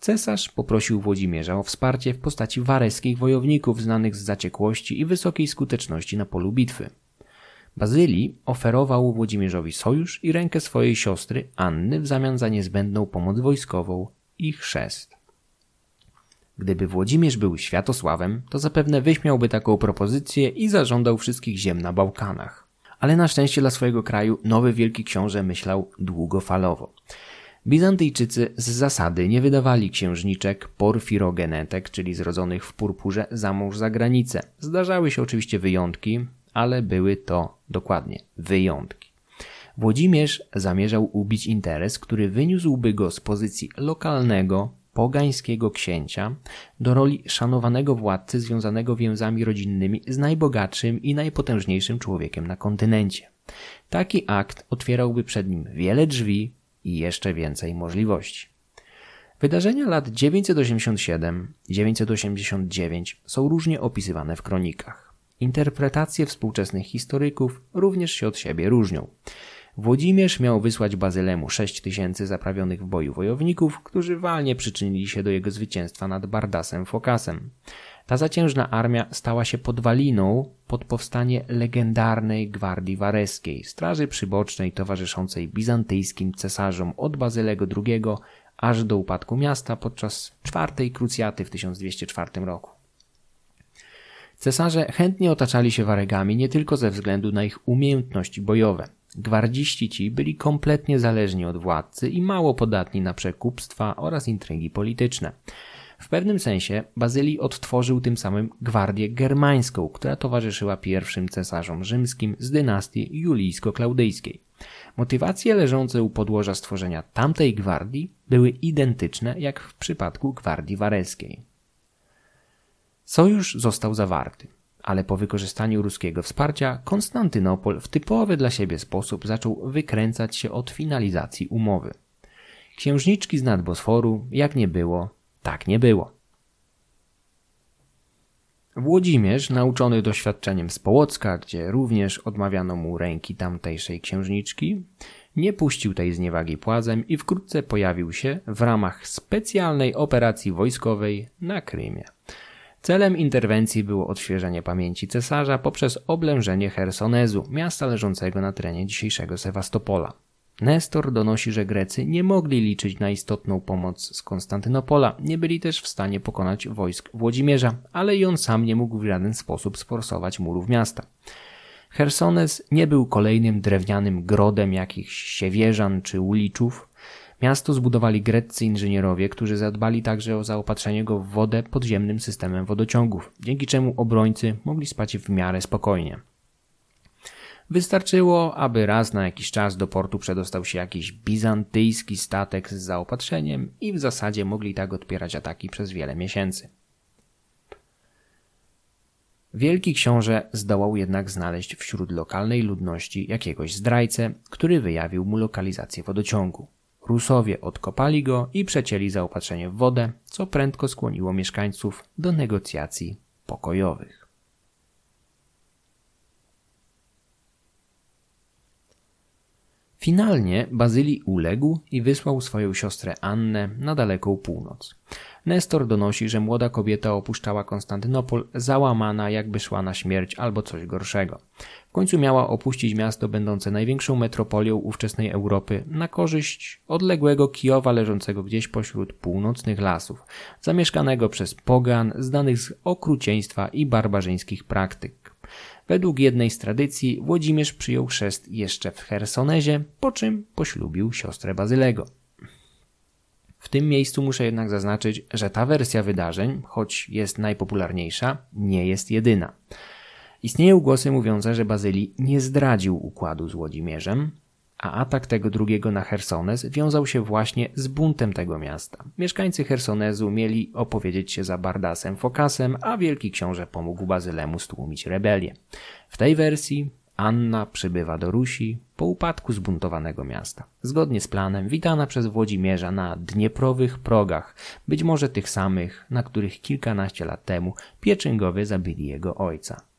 Cesarz poprosił Włodzimierza o wsparcie w postaci wareskich wojowników znanych z zaciekłości i wysokiej skuteczności na polu bitwy. Bazylii oferował Włodzimierzowi sojusz i rękę swojej siostry Anny w zamian za niezbędną pomoc wojskową i chrzest. Gdyby Włodzimierz był Światosławem, to zapewne wyśmiałby taką propozycję i zażądał wszystkich ziem na Bałkanach. Ale na szczęście dla swojego kraju nowy wielki książę myślał długofalowo. Bizantyjczycy z zasady nie wydawali księżniczek porfirogenetek, czyli zrodzonych w purpurze, za mąż za granicę. Zdarzały się oczywiście wyjątki, ale były to dokładnie wyjątki. Włodzimierz zamierzał ubić interes, który wyniósłby go z pozycji lokalnego, pogańskiego księcia do roli szanowanego władcy związanego więzami rodzinnymi z najbogatszym i najpotężniejszym człowiekiem na kontynencie. Taki akt otwierałby przed nim wiele drzwi i jeszcze więcej możliwości. Wydarzenia lat 987-989 są różnie opisywane w kronikach. Interpretacje współczesnych historyków również się od siebie różnią. Włodzimierz miał wysłać Bazylemu 6 tysięcy zaprawionych w boju wojowników, którzy walnie przyczynili się do jego zwycięstwa nad Bardasem Fokasem. Ta zaciężna armia stała się podwaliną pod powstanie legendarnej Gwardii Wareskiej, straży przybocznej towarzyszącej bizantyjskim cesarzom od Bazylego II aż do upadku miasta podczas czwartej krucjaty w 1204 roku. Cesarze chętnie otaczali się waregami nie tylko ze względu na ich umiejętności bojowe. Gwardziści ci byli kompletnie zależni od władcy i mało podatni na przekupstwa oraz intrygi polityczne. W pewnym sensie Bazylii odtworzył tym samym gwardię germańską, która towarzyszyła pierwszym cesarzom rzymskim z dynastii julijsko-klaudyjskiej. Motywacje leżące u podłoża stworzenia tamtej gwardii były identyczne jak w przypadku gwardii wareskiej. Sojusz został zawarty ale po wykorzystaniu ruskiego wsparcia Konstantynopol w typowy dla siebie sposób zaczął wykręcać się od finalizacji umowy. Księżniczki z nadbosforu, jak nie było, tak nie było. Włodzimierz, nauczony doświadczeniem z Połocka, gdzie również odmawiano mu ręki tamtejszej księżniczki, nie puścił tej zniewagi płazem i wkrótce pojawił się w ramach specjalnej operacji wojskowej na Krymie. Celem interwencji było odświeżenie pamięci cesarza poprzez oblężenie Hersonezu, miasta leżącego na terenie dzisiejszego Sewastopola. Nestor donosi, że Grecy nie mogli liczyć na istotną pomoc z Konstantynopola, nie byli też w stanie pokonać wojsk Włodzimierza, ale i on sam nie mógł w żaden sposób sforsować murów miasta. Hersones nie był kolejnym drewnianym grodem jakichś siewierzan czy uliczów. Miasto zbudowali greccy inżynierowie, którzy zadbali także o zaopatrzenie go w wodę podziemnym systemem wodociągów, dzięki czemu obrońcy mogli spać w miarę spokojnie. Wystarczyło, aby raz na jakiś czas do portu przedostał się jakiś bizantyjski statek z zaopatrzeniem i w zasadzie mogli tak odpierać ataki przez wiele miesięcy. Wielki książę zdołał jednak znaleźć wśród lokalnej ludności jakiegoś zdrajcę, który wyjawił mu lokalizację wodociągu. Rusowie odkopali go i przecięli zaopatrzenie w wodę, co prędko skłoniło mieszkańców do negocjacji pokojowych. Finalnie Bazylii uległ i wysłał swoją siostrę Annę na daleką północ. Nestor donosi, że młoda kobieta opuszczała Konstantynopol załamana, jakby szła na śmierć albo coś gorszego. W końcu miała opuścić miasto będące największą metropolią ówczesnej Europy na korzyść odległego Kijowa leżącego gdzieś pośród północnych lasów, zamieszkanego przez pogan, znanych z okrucieństwa i barbarzyńskich praktyk. Według jednej z tradycji Włodzimierz przyjął chrzest jeszcze w Hersonezie, po czym poślubił siostrę Bazylego. W tym miejscu muszę jednak zaznaczyć, że ta wersja wydarzeń, choć jest najpopularniejsza, nie jest jedyna. Istnieją głosy mówiące, że Bazylii nie zdradził układu z Włodzimierzem, a atak tego drugiego na Hersones wiązał się właśnie z buntem tego miasta. Mieszkańcy Hersonezu mieli opowiedzieć się za Bardasem Fokasem, a wielki książę pomógł Bazylemu stłumić rebelię. W tej wersji Anna przybywa do Rusi po upadku zbuntowanego miasta. Zgodnie z planem witana przez Włodzimierza na Dnieprowych progach, być może tych samych, na których kilkanaście lat temu Pieczyngowie zabili jego ojca.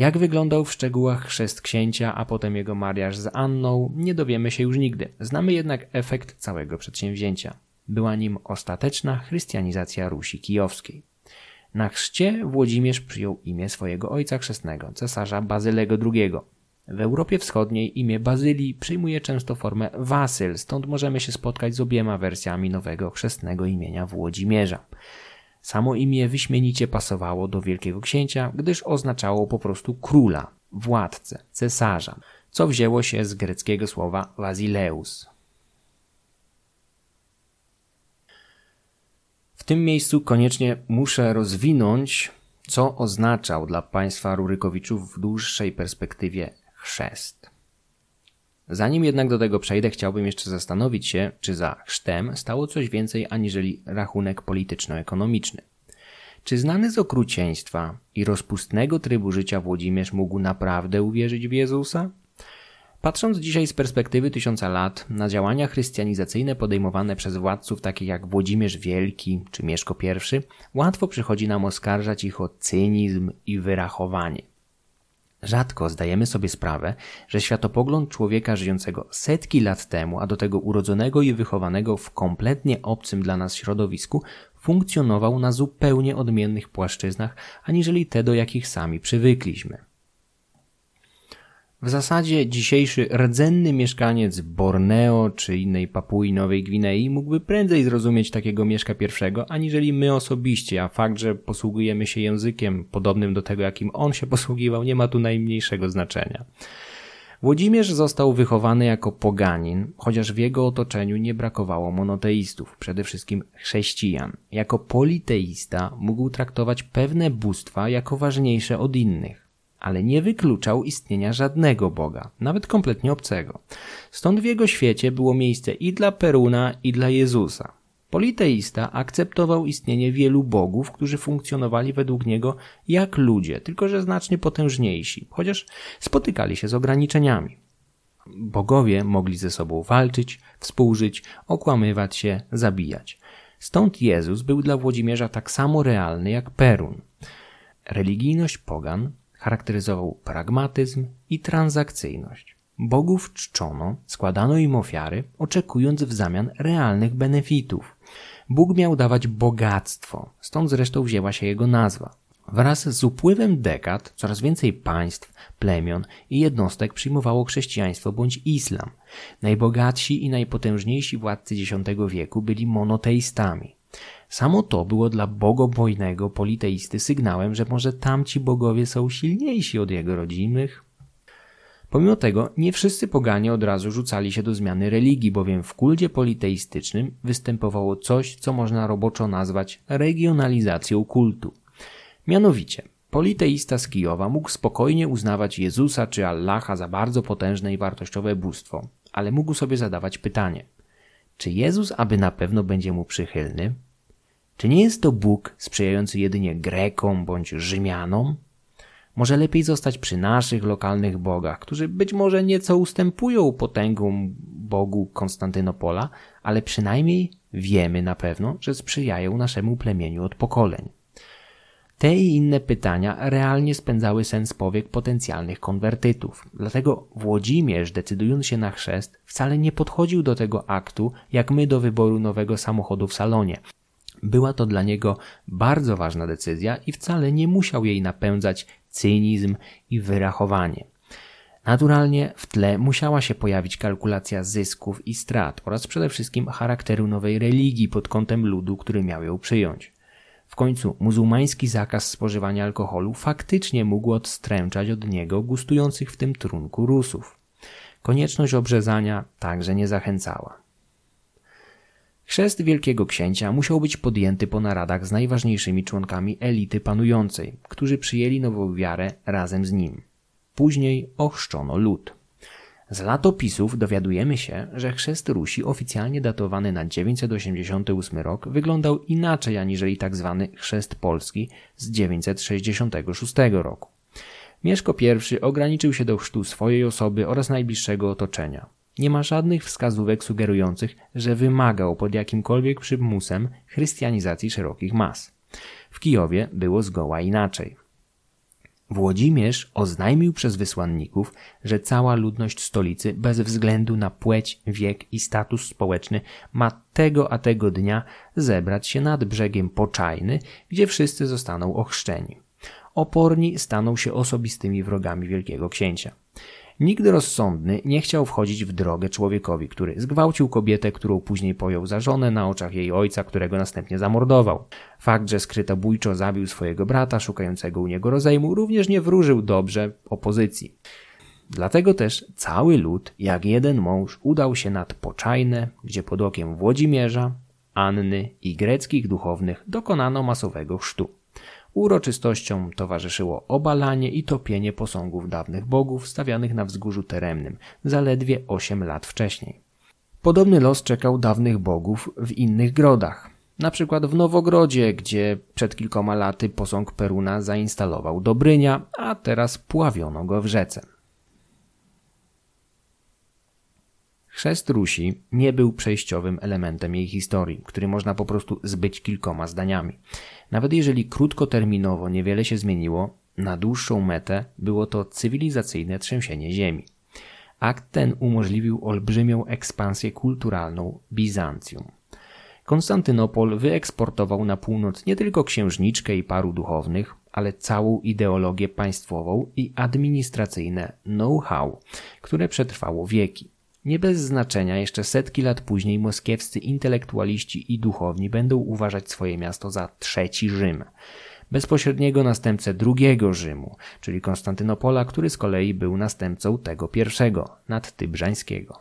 Jak wyglądał w szczegółach chrzest księcia, a potem jego mariaż z Anną, nie dowiemy się już nigdy. Znamy jednak efekt całego przedsięwzięcia. Była nim ostateczna chrystianizacja Rusi Kijowskiej. Na chrzcie Włodzimierz przyjął imię swojego ojca chrzestnego, cesarza Bazylego II. W Europie Wschodniej imię Bazylii przyjmuje często formę Wasyl, stąd możemy się spotkać z obiema wersjami nowego chrzestnego imienia Włodzimierza. Samo imię wyśmienicie pasowało do wielkiego księcia, gdyż oznaczało po prostu króla, władcę, cesarza, co wzięło się z greckiego słowa Basileus. W tym miejscu koniecznie muszę rozwinąć, co oznaczał dla państwa Rurykowiczów w dłuższej perspektywie chrzest. Zanim jednak do tego przejdę, chciałbym jeszcze zastanowić się, czy za chrztem stało coś więcej aniżeli rachunek polityczno-ekonomiczny. Czy znany z okrucieństwa i rozpustnego trybu życia Włodzimierz mógł naprawdę uwierzyć w Jezusa? Patrząc dzisiaj z perspektywy tysiąca lat na działania chrystianizacyjne podejmowane przez władców takich jak Włodzimierz Wielki czy Mieszko I, łatwo przychodzi nam oskarżać ich o cynizm i wyrachowanie. Rzadko zdajemy sobie sprawę, że światopogląd człowieka żyjącego setki lat temu, a do tego urodzonego i wychowanego w kompletnie obcym dla nas środowisku, funkcjonował na zupełnie odmiennych płaszczyznach, aniżeli te, do jakich sami przywykliśmy. W zasadzie dzisiejszy rdzenny mieszkaniec Borneo czy innej Papui Nowej Gwinei mógłby prędzej zrozumieć takiego Mieszka pierwszego, aniżeli my osobiście, a fakt, że posługujemy się językiem podobnym do tego, jakim on się posługiwał, nie ma tu najmniejszego znaczenia. Włodzimierz został wychowany jako poganin, chociaż w jego otoczeniu nie brakowało monoteistów, przede wszystkim chrześcijan. Jako politeista mógł traktować pewne bóstwa jako ważniejsze od innych ale nie wykluczał istnienia żadnego Boga, nawet kompletnie obcego. Stąd w jego świecie było miejsce i dla Peruna, i dla Jezusa. Politeista akceptował istnienie wielu bogów, którzy funkcjonowali według niego jak ludzie, tylko że znacznie potężniejsi, chociaż spotykali się z ograniczeniami. Bogowie mogli ze sobą walczyć, współżyć, okłamywać się, zabijać. Stąd Jezus był dla Włodzimierza tak samo realny jak Perun. Religijność pogan charakteryzował pragmatyzm i transakcyjność. Bogów czczono, składano im ofiary, oczekując w zamian realnych benefitów. Bóg miał dawać bogactwo, stąd zresztą wzięła się jego nazwa. Wraz z upływem dekad coraz więcej państw, plemion i jednostek przyjmowało chrześcijaństwo bądź islam. Najbogatsi i najpotężniejsi władcy X wieku byli monoteistami. Samo to było dla bogobojnego politeisty sygnałem, że może tamci bogowie są silniejsi od jego rodzimych. Pomimo tego nie wszyscy poganie od razu rzucali się do zmiany religii, bowiem w kulcie politeistycznym występowało coś, co można roboczo nazwać regionalizacją kultu. Mianowicie, politeista z Kijowa mógł spokojnie uznawać Jezusa czy Allaha za bardzo potężne i wartościowe bóstwo, ale mógł sobie zadawać pytanie: czy Jezus aby na pewno będzie mu przychylny? Czy nie jest to Bóg sprzyjający jedynie Grekom bądź Rzymianom? Może lepiej zostać przy naszych lokalnych bogach, którzy być może nieco ustępują potęgom Bogu Konstantynopola, ale przynajmniej wiemy na pewno, że sprzyjają naszemu plemieniu od pokoleń. Te i inne pytania realnie spędzały sens powiek potencjalnych konwertytów. Dlatego Włodzimierz, decydując się na chrzest, wcale nie podchodził do tego aktu, jak my do wyboru nowego samochodu w salonie. Była to dla niego bardzo ważna decyzja i wcale nie musiał jej napędzać cynizm i wyrachowanie. Naturalnie w tle musiała się pojawić kalkulacja zysków i strat oraz przede wszystkim charakteru nowej religii pod kątem ludu, który miał ją przyjąć. W końcu muzułmański zakaz spożywania alkoholu faktycznie mógł odstręczać od niego gustujących w tym trunku Rusów. Konieczność obrzezania także nie zachęcała. Chrzest Wielkiego Księcia musiał być podjęty po naradach z najważniejszymi członkami elity panującej, którzy przyjęli nową wiarę razem z nim. Później ochrzczono lud. Z latopisów dowiadujemy się, że chrzest Rusi oficjalnie datowany na 988 rok wyglądał inaczej aniżeli tzw. Tak chrzest Polski z 966 roku. Mieszko I ograniczył się do chrztu swojej osoby oraz najbliższego otoczenia. Nie ma żadnych wskazówek sugerujących, że wymagał pod jakimkolwiek przymusem chrystianizacji szerokich mas. W Kijowie było zgoła inaczej. Włodzimierz oznajmił przez wysłanników, że cała ludność stolicy bez względu na płeć, wiek i status społeczny ma tego a tego dnia zebrać się nad brzegiem Poczajny, gdzie wszyscy zostaną ochrzczeni. Oporni staną się osobistymi wrogami wielkiego księcia. Nikt rozsądny nie chciał wchodzić w drogę człowiekowi, który zgwałcił kobietę, którą później pojął za żonę na oczach jej ojca, którego następnie zamordował. Fakt, że skrytobójczo zabił swojego brata, szukającego u niego rozejmu, również nie wróżył dobrze opozycji. Dlatego też cały lud, jak jeden mąż, udał się nad Poczajne, gdzie pod okiem Włodzimierza, Anny i greckich duchownych dokonano masowego chrztu. Uroczystościom towarzyszyło obalanie i topienie posągów dawnych bogów stawianych na wzgórzu teremnym zaledwie 8 lat wcześniej. Podobny los czekał dawnych bogów w innych grodach. Na przykład w Nowogrodzie, gdzie przed kilkoma laty posąg Peruna zainstalował Dobrynia, a teraz pławiono go w rzece. Chrzest Rusi nie był przejściowym elementem jej historii, który można po prostu zbyć kilkoma zdaniami. Nawet jeżeli krótkoterminowo niewiele się zmieniło, na dłuższą metę było to cywilizacyjne trzęsienie ziemi. Akt ten umożliwił olbrzymią ekspansję kulturalną Bizancjum. Konstantynopol wyeksportował na północ nie tylko księżniczkę i paru duchownych, ale całą ideologię państwową i administracyjne know-how, które przetrwało wieki. Nie bez znaczenia jeszcze setki lat później moskiewscy intelektualiści i duchowni będą uważać swoje miasto za trzeci Rzym, bezpośredniego następcę drugiego Rzymu, czyli Konstantynopola, który z kolei był następcą tego pierwszego, nadtybrzańskiego.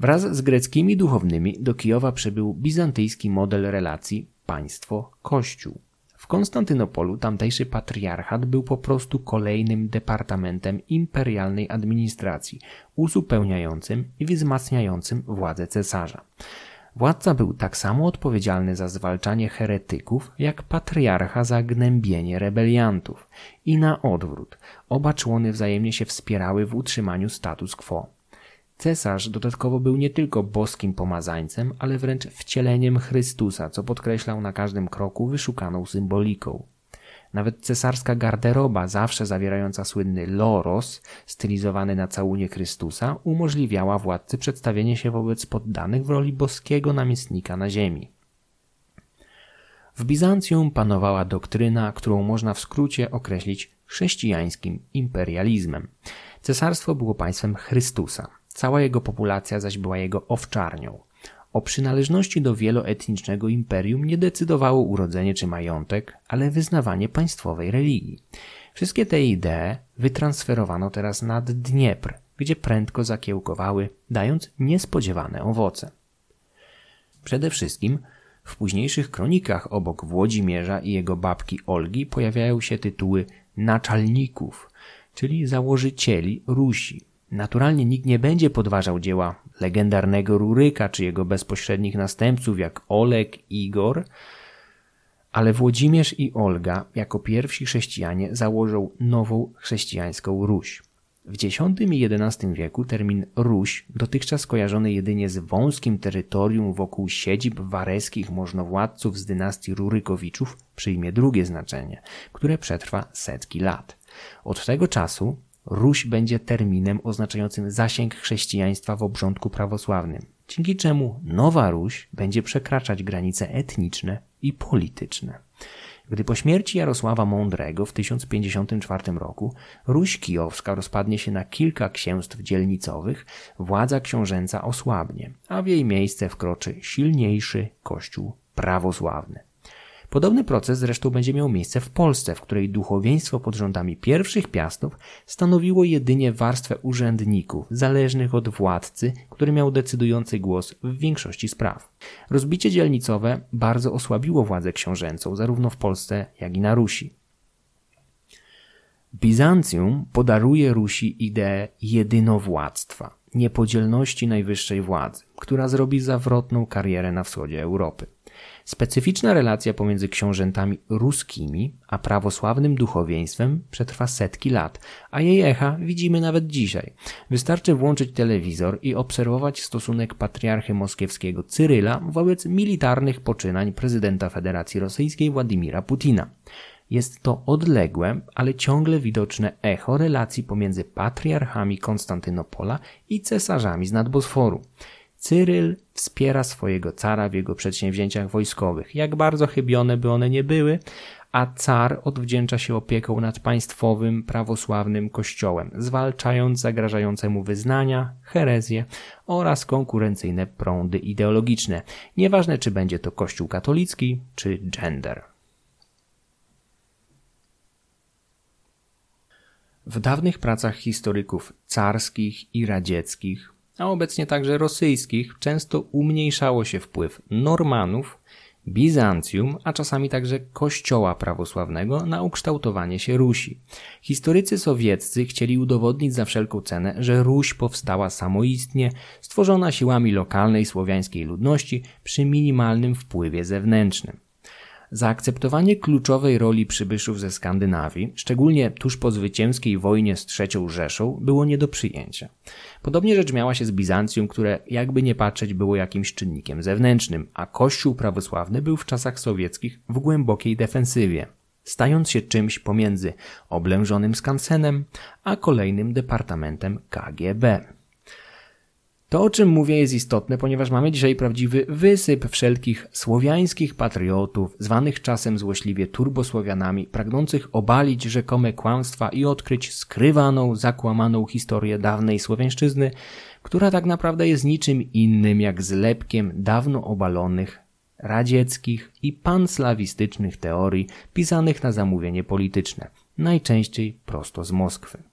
Wraz z greckimi duchownymi do Kijowa przybył bizantyjski model relacji państwo-kościół. W Konstantynopolu tamtejszy patriarchat był po prostu kolejnym departamentem imperialnej administracji, uzupełniającym i wzmacniającym władzę cesarza. Władca był tak samo odpowiedzialny za zwalczanie heretyków, jak patriarcha za gnębienie rebeliantów. I na odwrót, oba człony wzajemnie się wspierały w utrzymaniu status quo. Cesarz dodatkowo był nie tylko boskim pomazańcem, ale wręcz wcieleniem Chrystusa, co podkreślał na każdym kroku wyszukaną symboliką. Nawet cesarska garderoba, zawsze zawierająca słynny loros, stylizowany na całunie Chrystusa, umożliwiała władcy przedstawienie się wobec poddanych w roli boskiego namiestnika na ziemi. W Bizancjum panowała doktryna, którą można w skrócie określić chrześcijańskim imperializmem. Cesarstwo było państwem Chrystusa, cała jego populacja zaś była jego owczarnią. O przynależności do wieloetnicznego imperium nie decydowało urodzenie czy majątek, ale wyznawanie państwowej religii. Wszystkie te idee wytransferowano teraz nad Dniepr, gdzie prędko zakiełkowały, dając niespodziewane owoce. Przede wszystkim w późniejszych kronikach obok Włodzimierza i jego babki Olgi pojawiają się tytuły naczelników, czyli założycieli Rusi. Naturalnie nikt nie będzie podważał dzieła legendarnego Ruryka czy jego bezpośrednich następców jak Oleg, Igor, ale Włodzimierz i Olga jako pierwsi chrześcijanie założą nową chrześcijańską Ruś. W X i XI wieku termin Ruś, dotychczas kojarzony jedynie z wąskim terytorium wokół siedzib wareskich możnowładców z dynastii Rurykowiczów, przyjmie drugie znaczenie, które przetrwa setki lat. Od tego czasu Ruś będzie terminem oznaczającym zasięg chrześcijaństwa w obrządku prawosławnym, dzięki czemu Nowa Ruś będzie przekraczać granice etniczne i polityczne. Gdy po śmierci Jarosława Mądrego w 1054 roku Ruś Kijowska rozpadnie się na kilka księstw dzielnicowych, władza książęca osłabnie, a w jej miejsce wkroczy silniejszy kościół prawosławny. Podobny proces zresztą będzie miał miejsce w Polsce, w której duchowieństwo pod rządami pierwszych piastów stanowiło jedynie warstwę urzędników, zależnych od władcy, który miał decydujący głos w większości spraw. Rozbicie dzielnicowe bardzo osłabiło władzę książęcą, zarówno w Polsce, jak i na Rusi. Bizancjum podaruje Rusi ideę jedynowładztwa, niepodzielności najwyższej władzy, która zrobi zawrotną karierę na wschodzie Europy. Specyficzna relacja pomiędzy książętami ruskimi a prawosławnym duchowieństwem przetrwa setki lat, a jej echa widzimy nawet dzisiaj. Wystarczy włączyć telewizor i obserwować stosunek patriarchy moskiewskiego Cyryla wobec militarnych poczynań prezydenta Federacji Rosyjskiej Władimira Putina. Jest to odległe, ale ciągle widoczne echo relacji pomiędzy patriarchami Konstantynopola i cesarzami z nadbosforu. Cyryl wspiera swojego cara w jego przedsięwzięciach wojskowych, jak bardzo chybione by one nie były, a car odwdzięcza się opieką nad państwowym, prawosławnym kościołem, zwalczając zagrażające mu wyznania, herezje oraz konkurencyjne prądy ideologiczne, nieważne czy będzie to kościół katolicki czy gender. W dawnych pracach historyków carskich i radzieckich a obecnie także rosyjskich, często umniejszało się wpływ Normanów, Bizancjum, a czasami także Kościoła prawosławnego na ukształtowanie się Rusi. Historycy sowieccy chcieli udowodnić za wszelką cenę, że Ruś powstała samoistnie, stworzona siłami lokalnej słowiańskiej ludności przy minimalnym wpływie zewnętrznym. Zaakceptowanie kluczowej roli przybyszów ze Skandynawii, szczególnie tuż po zwycięskiej wojnie z III Rzeszą, było nie do przyjęcia. Podobnie rzecz miała się z Bizancjum, które jakby nie patrzeć było jakimś czynnikiem zewnętrznym, a Kościół prawosławny był w czasach sowieckich w głębokiej defensywie, stając się czymś pomiędzy oblężonym skansenem a kolejnym departamentem KGB. To, o czym mówię, jest istotne, ponieważ mamy dzisiaj prawdziwy wysyp wszelkich słowiańskich patriotów, zwanych czasem złośliwie turbosłowianami, pragnących obalić rzekome kłamstwa i odkryć skrywaną, zakłamaną historię dawnej słowiańszczyzny, która tak naprawdę jest niczym innym jak zlepkiem dawno obalonych radzieckich i panslawistycznych teorii pisanych na zamówienie polityczne, najczęściej prosto z Moskwy.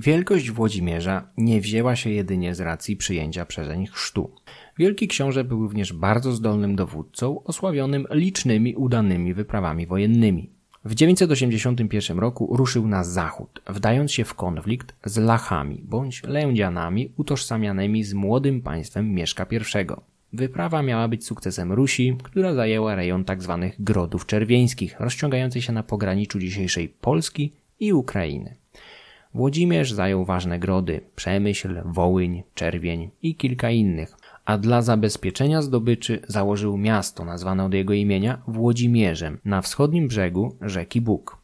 Wielkość Włodzimierza nie wzięła się jedynie z racji przyjęcia przezeń chrztu. Wielki książę był również bardzo zdolnym dowódcą, osławionym licznymi udanymi wyprawami wojennymi. W 981 roku ruszył na zachód, wdając się w konflikt z Lachami bądź Lędzianami utożsamianymi z młodym państwem Mieszka I. Wyprawa miała być sukcesem Rusi, która zajęła rejon tzw. Tak Grodów Czerwieńskich, rozciągający się na pograniczu dzisiejszej Polski i Ukrainy. Włodzimierz zajął ważne grody Przemyśl, Wołyń, Czerwień i kilka innych, a dla zabezpieczenia zdobyczy założył miasto nazwane od jego imienia Włodzimierzem na wschodnim brzegu rzeki Bóg.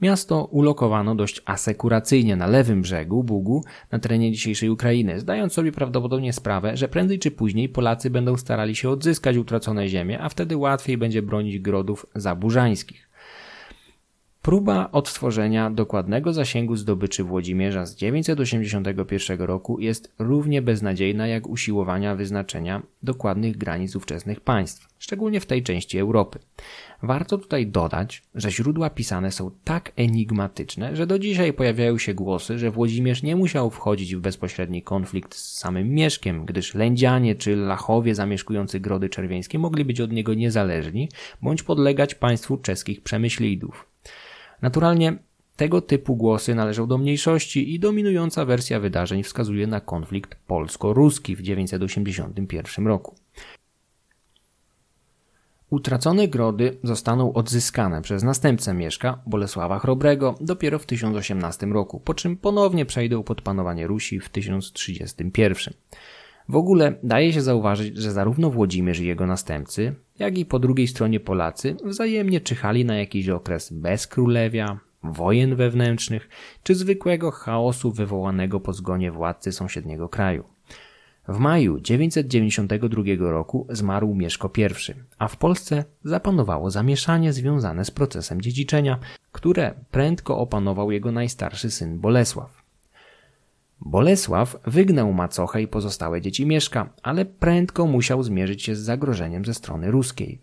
Miasto ulokowano dość asekuracyjnie na lewym brzegu Bugu na terenie dzisiejszej Ukrainy, zdając sobie prawdopodobnie sprawę, że prędzej czy później Polacy będą starali się odzyskać utracone ziemie, a wtedy łatwiej będzie bronić grodów zaburzańskich. Próba odtworzenia dokładnego zasięgu zdobyczy Włodzimierza z 981 roku jest równie beznadziejna jak usiłowania wyznaczenia dokładnych granic ówczesnych państw, szczególnie w tej części Europy. Warto tutaj dodać, że źródła pisane są tak enigmatyczne, że do dzisiaj pojawiają się głosy, że Włodzimierz nie musiał wchodzić w bezpośredni konflikt z samym Mieszkiem, gdyż Lędzianie czy Lachowie zamieszkujący Grody Czerwieńskie mogli być od niego niezależni bądź podlegać państwu czeskich przemyślidów. Naturalnie tego typu głosy należą do mniejszości i dominująca wersja wydarzeń wskazuje na konflikt polsko-ruski w 981 roku. Utracone grody zostaną odzyskane przez następcę Mieszka, Bolesława Chrobrego, dopiero w 1018 roku, po czym ponownie przejdą pod panowanie Rusi w 1031. W ogóle daje się zauważyć, że zarówno Włodzimierz i jego następcy, jak i po drugiej stronie Polacy wzajemnie czyhali na jakiś okres bez królewia, wojen wewnętrznych czy zwykłego chaosu wywołanego po zgonie władcy sąsiedniego kraju. W maju 992 roku zmarł Mieszko I, a w Polsce zapanowało zamieszanie związane z procesem dziedziczenia, które prędko opanował jego najstarszy syn Bolesław. Bolesław wygnał macochę i pozostałe dzieci Mieszka, ale prędko musiał zmierzyć się z zagrożeniem ze strony ruskiej.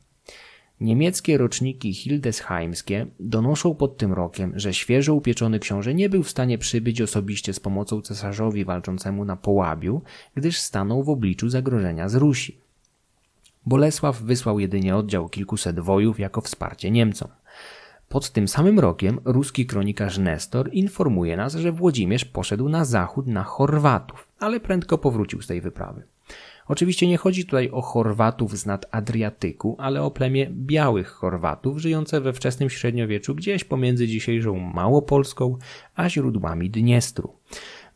Niemieckie roczniki hildesheimskie donoszą pod tym rokiem, że świeżo upieczony książę nie był w stanie przybyć osobiście z pomocą cesarzowi walczącemu na Połabiu, gdyż stanął w obliczu zagrożenia z Rusi. Bolesław wysłał jedynie oddział kilkuset wojów jako wsparcie Niemcom. Pod tym samym rokiem ruski kronikarz Nestor informuje nas, że Włodzimierz poszedł na zachód na Chorwatów, ale prędko powrócił z tej wyprawy. Oczywiście nie chodzi tutaj o Chorwatów z nad Adriatyku, ale o plemię białych Chorwatów żyjące we wczesnym średniowieczu gdzieś pomiędzy dzisiejszą Małopolską a źródłami Dniestru.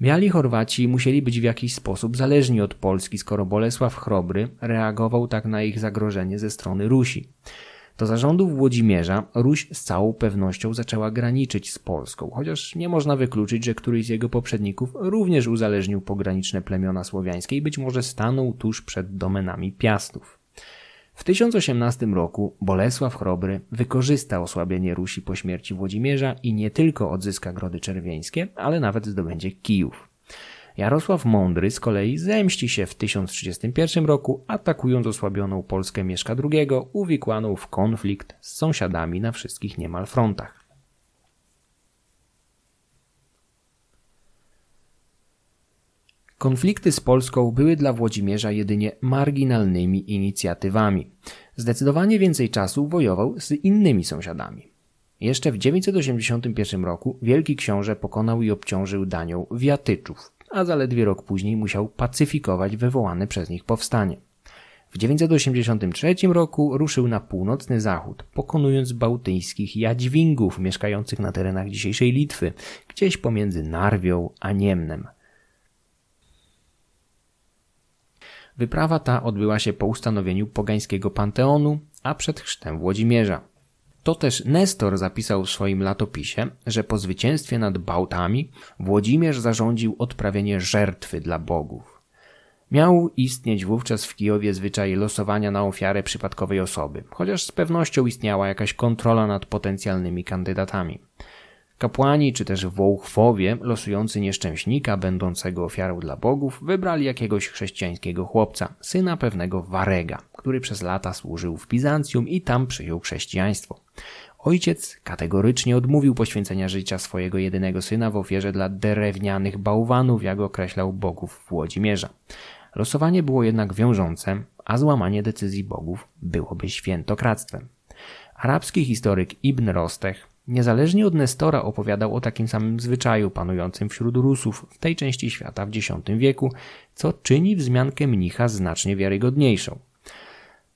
Biali Chorwaci musieli być w jakiś sposób zależni od Polski, skoro Bolesław Chrobry reagował tak na ich zagrożenie ze strony Rusi. Do zarządów Włodzimierza Ruś z całą pewnością zaczęła graniczyć z Polską, chociaż nie można wykluczyć, że któryś z jego poprzedników również uzależnił pograniczne plemiona słowiańskie i być może stanął tuż przed domenami Piastów. W 1018 roku Bolesław Chrobry wykorzysta osłabienie Rusi po śmierci Włodzimierza i nie tylko odzyska Grody Czerwieńskie, ale nawet zdobędzie Kijów. Jarosław Mądry z kolei zemści się w 1031 roku, atakując osłabioną Polskę Mieszka II, uwikłaną w konflikt z sąsiadami na wszystkich niemal frontach. Konflikty z Polską były dla Włodzimierza jedynie marginalnymi inicjatywami. Zdecydowanie więcej czasu wojował z innymi sąsiadami. Jeszcze w 981 roku wielki książę pokonał i obciążył danią Wiatyczów, a zaledwie rok później musiał pacyfikować wywołane przez nich powstanie. W 983 roku ruszył na północny zachód, pokonując bałtyjskich jadźwingów mieszkających na terenach dzisiejszej Litwy, gdzieś pomiędzy Narwią a Niemnem. Wyprawa ta odbyła się po ustanowieniu pogańskiego panteonu, a przed chrztem Włodzimierza. To też Nestor zapisał w swoim latopisie, że po zwycięstwie nad Bałtami Włodzimierz zarządził odprawienie żertwy dla bogów. Miał istnieć wówczas w Kijowie zwyczaj losowania na ofiarę przypadkowej osoby, chociaż z pewnością istniała jakaś kontrola nad potencjalnymi kandydatami. Kapłani czy też wołchwowie losujący nieszczęśnika będącego ofiarą dla bogów wybrali jakiegoś chrześcijańskiego chłopca, syna pewnego Warega, który przez lata służył w Bizancjum i tam przyjął chrześcijaństwo. Ojciec kategorycznie odmówił poświęcenia życia swojego jedynego syna w ofierze dla drewnianych bałwanów, jak określał bogów Włodzimierza. Losowanie było jednak wiążące, a złamanie decyzji bogów byłoby świętokradztwem. Arabski historyk Ibn Rostech Niezależnie od Nestora opowiadał o takim samym zwyczaju panującym wśród Rusów w tej części świata w X wieku, co czyni wzmiankę mnicha znacznie wiarygodniejszą.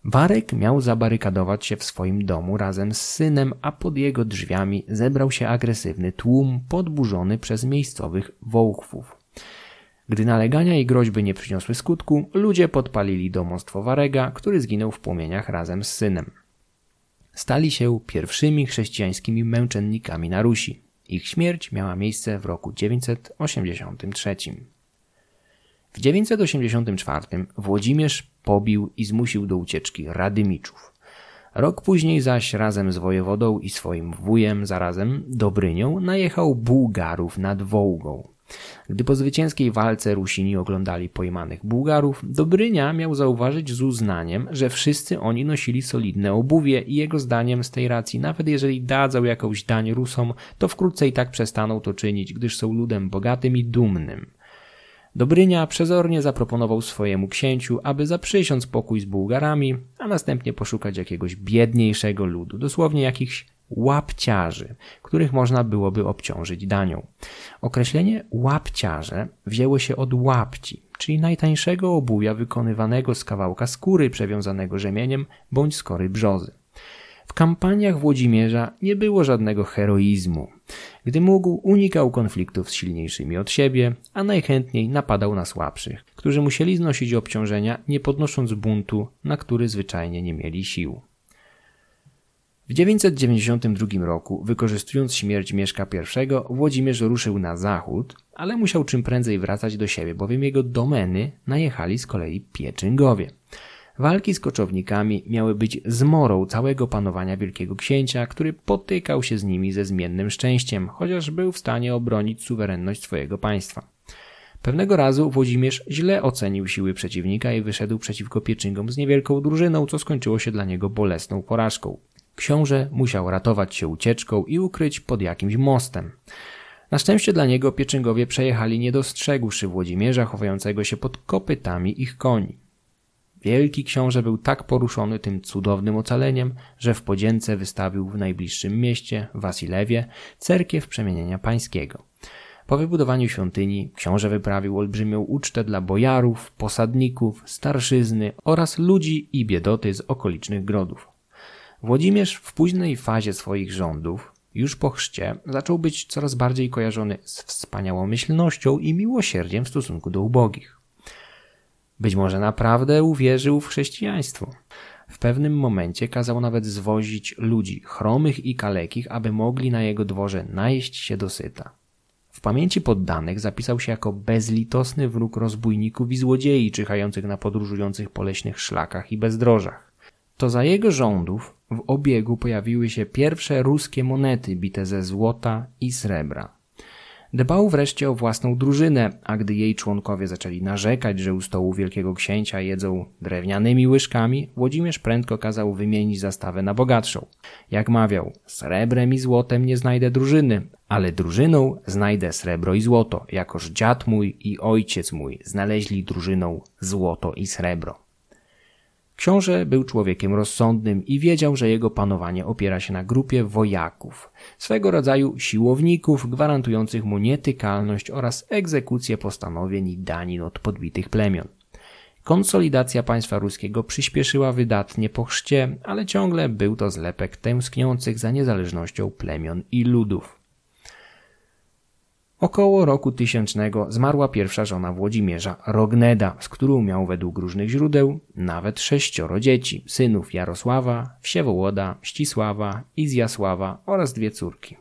Warek miał zabarykadować się w swoim domu razem z synem, a pod jego drzwiami zebrał się agresywny tłum podburzony przez miejscowych wołchwów. Gdy nalegania i groźby nie przyniosły skutku, ludzie podpalili domostwo Warega, który zginął w płomieniach razem z synem. Stali się pierwszymi chrześcijańskimi męczennikami na Rusi. Ich śmierć miała miejsce w roku 983. W 984 Włodzimierz pobił i zmusił do ucieczki Radymiczów. Rok później zaś razem z wojewodą i swoim wujem zarazem Dobrynią najechał Bułgarów nad Wołgą. Gdy po zwycięskiej walce Rusini oglądali pojmanych Bułgarów, Dobrynia miał zauważyć z uznaniem, że wszyscy oni nosili solidne obuwie i jego zdaniem z tej racji, nawet jeżeli dadzą jakąś dań Rusom, to wkrótce i tak przestaną to czynić, gdyż są ludem bogatym i dumnym. Dobrynia przezornie zaproponował swojemu księciu, aby zaprzysiąc pokój z Bułgarami, a następnie poszukać jakiegoś biedniejszego ludu, dosłownie jakichś łapciarzy, których można byłoby obciążyć danią. Określenie łapciarze wzięło się od łapci, czyli najtańszego obuwia wykonywanego z kawałka skóry przewiązanego rzemieniem bądź skory brzozy. Kampaniach Włodzimierza nie było żadnego heroizmu. Gdy mógł, unikał konfliktów z silniejszymi od siebie, a najchętniej napadał na słabszych, którzy musieli znosić obciążenia, nie podnosząc buntu, na który zwyczajnie nie mieli sił. W 992 roku, wykorzystując śmierć Mieszka I, Włodzimierz ruszył na zachód, ale musiał czym prędzej wracać do siebie, bowiem jego domeny najechali z kolei Pieczyngowie. Walki z koczownikami miały być zmorą całego panowania Wielkiego Księcia, który potykał się z nimi ze zmiennym szczęściem, chociaż był w stanie obronić suwerenność swojego państwa. Pewnego razu Włodzimierz źle ocenił siły przeciwnika i wyszedł przeciwko Pieczyngom z niewielką drużyną, co skończyło się dla niego bolesną porażką. Książę musiał ratować się ucieczką i ukryć pod jakimś mostem. Na szczęście dla niego Pieczyngowie przejechali nie dostrzegłszy Włodzimierza chowającego się pod kopytami ich koni. Wielki książę był tak poruszony tym cudownym ocaleniem, że w podzięce wystawił w najbliższym mieście, Wasilewie, cerkiew przemienienia pańskiego. Po wybudowaniu świątyni książę wyprawił olbrzymią ucztę dla bojarów, posadników, starszyzny oraz ludzi i biedoty z okolicznych grodów. Włodzimierz w późnej fazie swoich rządów, już po chrzcie, zaczął być coraz bardziej kojarzony z wspaniałomyślnością i miłosierdziem w stosunku do ubogich. Być może naprawdę uwierzył w chrześcijaństwo. W pewnym momencie kazał nawet zwozić ludzi chromych i kalekich, aby mogli na jego dworze najeść się dosyta. W pamięci poddanych zapisał się jako bezlitosny wróg rozbójników i złodziei czyhających na podróżujących po leśnych szlakach i bezdrożach. To za jego rządów w obiegu pojawiły się pierwsze ruskie monety bite ze złota i srebra. Dbał wreszcie o własną drużynę, a gdy jej członkowie zaczęli narzekać, że u stołu wielkiego księcia jedzą drewnianymi łyżkami, Włodzimierz prędko kazał wymienić zastawę na bogatszą. Jak mawiał, srebrem i złotem nie znajdę drużyny, ale drużyną znajdę srebro i złoto, jakoż dziad mój i ojciec mój znaleźli drużyną złoto i srebro. Książę był człowiekiem rozsądnym i wiedział, że jego panowanie opiera się na grupie wojaków, swego rodzaju siłowników gwarantujących mu nietykalność oraz egzekucję postanowień i danin od podbitych plemion. Konsolidacja państwa ruskiego przyspieszyła wydatnie po chrzcie, ale ciągle był to zlepek tęskniących za niezależnością plemion i ludów. Około roku tysięcznego zmarła pierwsza żona Włodzimierza, Rogneda, z którą miał według różnych źródeł nawet sześcioro dzieci, synów Jarosława, Wsiewołoda, Ścisława, Izjasława oraz dwie córki.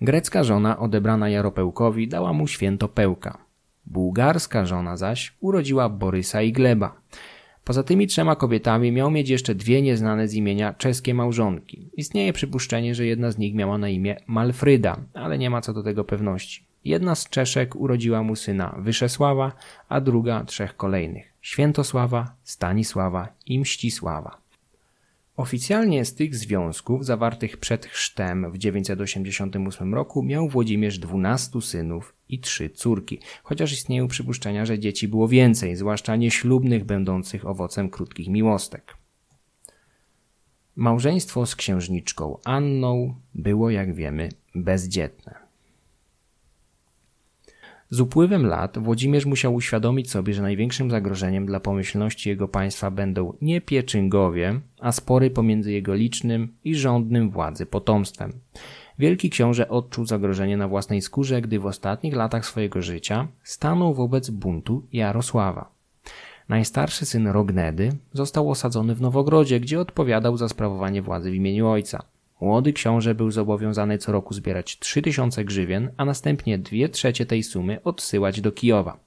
Grecka żona odebrana Jaropełkowi dała mu święto Pełka. Bułgarska żona zaś urodziła Borysa i Gleba. Poza tymi trzema kobietami miał mieć jeszcze dwie nieznane z imienia czeskie małżonki. Istnieje przypuszczenie, że jedna z nich miała na imię Malfryda, ale nie ma co do tego pewności. Jedna z Czeszek urodziła mu syna Wyszesława, a druga trzech kolejnych Świętosława, Stanisława i Mścisława. Oficjalnie z tych związków zawartych przed chrztem w 988 roku miał Włodzimierz 12 synów i trzy córki, chociaż istnieją przypuszczenia, że dzieci było więcej, zwłaszcza nieślubnych będących owocem krótkich miłostek. Małżeństwo z księżniczką Anną było, jak wiemy, bezdzietne. Z upływem lat Włodzimierz musiał uświadomić sobie, że największym zagrożeniem dla pomyślności jego państwa będą nie pieczyngowie, a spory pomiędzy jego licznym i rządnym władzy potomstwem. Wielki książę odczuł zagrożenie na własnej skórze, gdy w ostatnich latach swojego życia stanął wobec buntu Jarosława. Najstarszy syn Rognedy został osadzony w Nowogrodzie, gdzie odpowiadał za sprawowanie władzy w imieniu ojca. Młody książę był zobowiązany co roku zbierać 3000 grzywien, a następnie 2 trzecie tej sumy odsyłać do Kijowa.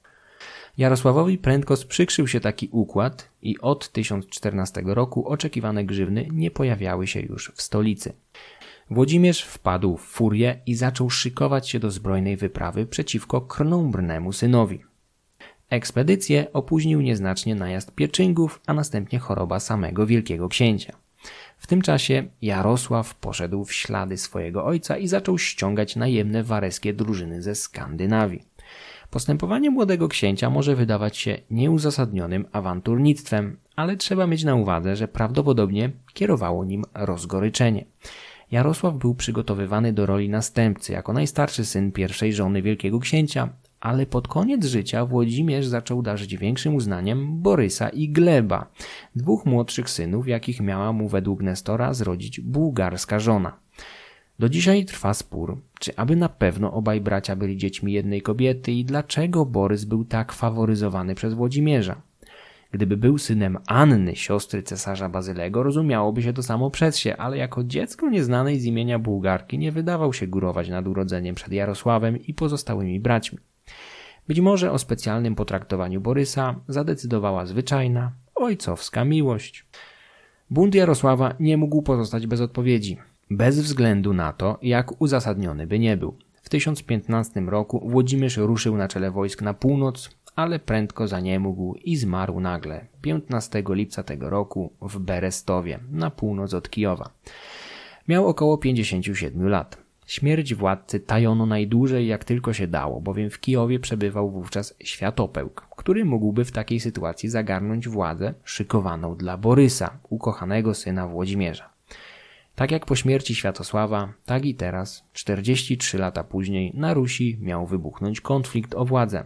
Jarosławowi prędko sprzykrzył się taki układ i od 1014 roku oczekiwane grzywny nie pojawiały się już w stolicy. Włodzimierz wpadł w furię i zaczął szykować się do zbrojnej wyprawy przeciwko krnąbrnemu synowi. Ekspedycję opóźnił nieznacznie najazd pieczyngów, a następnie choroba samego wielkiego księcia. W tym czasie Jarosław poszedł w ślady swojego ojca i zaczął ściągać najemne wareskie drużyny ze Skandynawii. Postępowanie młodego księcia może wydawać się nieuzasadnionym awanturnictwem, ale trzeba mieć na uwadze, że prawdopodobnie kierowało nim rozgoryczenie. Jarosław był przygotowywany do roli następcy jako najstarszy syn pierwszej żony wielkiego księcia, ale pod koniec życia Włodzimierz zaczął darzyć większym uznaniem Borysa i Gleba, dwóch młodszych synów, jakich miała mu według Nestora zrodzić bułgarska żona. Do dzisiaj trwa spór, czy aby na pewno obaj bracia byli dziećmi jednej kobiety i dlaczego Borys był tak faworyzowany przez Włodzimierza. Gdyby był synem Anny, siostry cesarza Bazylego, rozumiałoby się to samo przez się, ale jako dziecko nieznanej z imienia Bułgarki nie wydawał się górować nad urodzeniem przed Jarosławem i pozostałymi braćmi. Być może o specjalnym potraktowaniu Borysa zadecydowała zwyczajna, ojcowska miłość. Bunt Jarosława nie mógł pozostać bez odpowiedzi, bez względu na to, jak uzasadniony by nie był. W 1015 roku Włodzimierz ruszył na czele wojsk na północ, ale prędko zaniemógł i zmarł nagle 15 lipca tego roku w Berestowie, na północ od Kijowa. Miał około 57 lat. Śmierć władcy tajono najdłużej jak tylko się dało, bowiem w Kijowie przebywał wówczas Światopełk, który mógłby w takiej sytuacji zagarnąć władzę szykowaną dla Borysa, ukochanego syna Włodzimierza. Tak jak po śmierci Światosława, tak i teraz, 43 lata później, na Rusi miał wybuchnąć konflikt o władzę.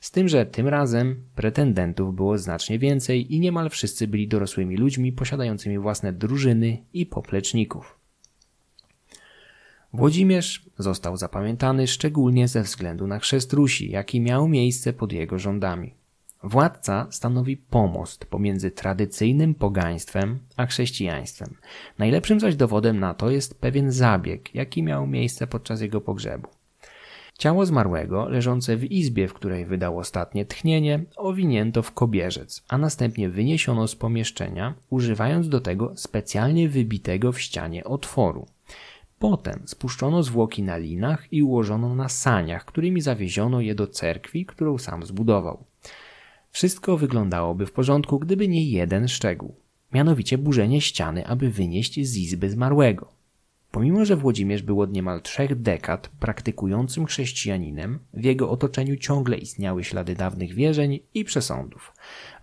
Z tym, że tym razem pretendentów było znacznie więcej i niemal wszyscy byli dorosłymi ludźmi posiadającymi własne drużyny i popleczników. Włodzimierz został zapamiętany szczególnie ze względu na chrzest Rusi, jaki miał miejsce pod jego rządami. Władca stanowi pomost pomiędzy tradycyjnym pogaństwem a chrześcijaństwem. Najlepszym zaś dowodem na to jest pewien zabieg, jaki miał miejsce podczas jego pogrzebu. Ciało zmarłego, leżące w izbie, w której wydał ostatnie tchnienie, owinięto w kobierzec, a następnie wyniesiono z pomieszczenia, używając do tego specjalnie wybitego w ścianie otworu. Potem spuszczono zwłoki na linach i ułożono na saniach, którymi zawieziono je do cerkwi, którą sam zbudował. Wszystko wyglądałoby w porządku, gdyby nie jeden szczegół, mianowicie burzenie ściany, aby wynieść z izby zmarłego. Pomimo, że Włodzimierz był od niemal trzech dekad praktykującym chrześcijaninem, w jego otoczeniu ciągle istniały ślady dawnych wierzeń i przesądów.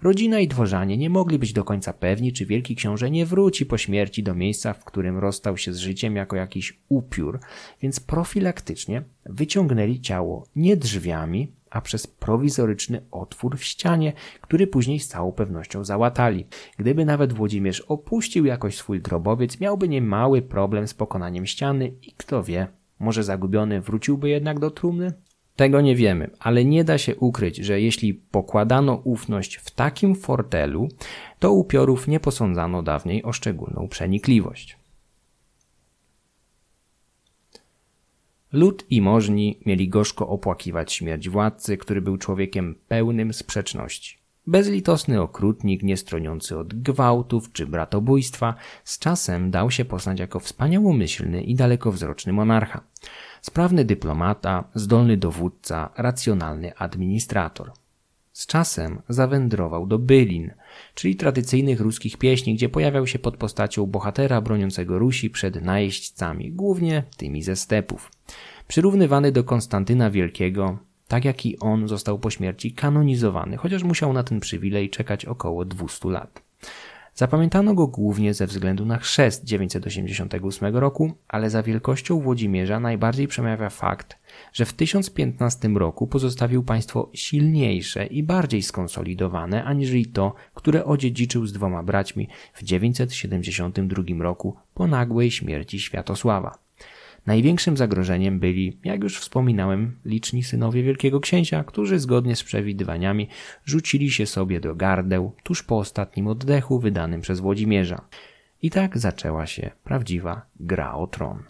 Rodzina i dworzanie nie mogli być do końca pewni, czy wielki książę nie wróci po śmierci do miejsca, w którym rozstał się z życiem jako jakiś upiór, więc profilaktycznie wyciągnęli ciało nie drzwiami, a przez prowizoryczny otwór w ścianie, który później z całą pewnością załatali. Gdyby nawet Włodzimierz opuścił jakoś swój grobowiec, miałby niemały problem z pokonaniem ściany i kto wie, może zagubiony wróciłby jednak do trumny? Tego nie wiemy, ale nie da się ukryć, że jeśli pokładano ufność w takim fortelu, to upiorów nie posądzano dawniej o szczególną przenikliwość. Lud i możni mieli gorzko opłakiwać śmierć władcy, który był człowiekiem pełnym sprzeczności. Bezlitosny okrutnik, niestroniący od gwałtów czy bratobójstwa, z czasem dał się poznać jako wspaniałomyślny i dalekowzroczny monarcha. Sprawny dyplomata, zdolny dowódca, racjonalny administrator. Z czasem zawędrował do Bylin, czyli tradycyjnych ruskich pieśni, gdzie pojawiał się pod postacią bohatera broniącego Rusi przed najeźdźcami, głównie tymi ze stepów. Przyrównywany do Konstantyna Wielkiego, tak jak i on został po śmierci kanonizowany, chociaż musiał na ten przywilej czekać około 200 lat. Zapamiętano go głównie ze względu na chrzest 988 roku, ale za wielkością Włodzimierza najbardziej przemawia fakt, że w 1015 roku pozostawił państwo silniejsze i bardziej skonsolidowane aniżeli to, które odziedziczył z dwoma braćmi w 972 roku po nagłej śmierci Światosława. Największym zagrożeniem byli, jak już wspominałem, liczni synowie Wielkiego Księcia, którzy zgodnie z przewidywaniami rzucili się sobie do gardeł tuż po ostatnim oddechu wydanym przez Włodzimierza. I tak zaczęła się prawdziwa gra o tron.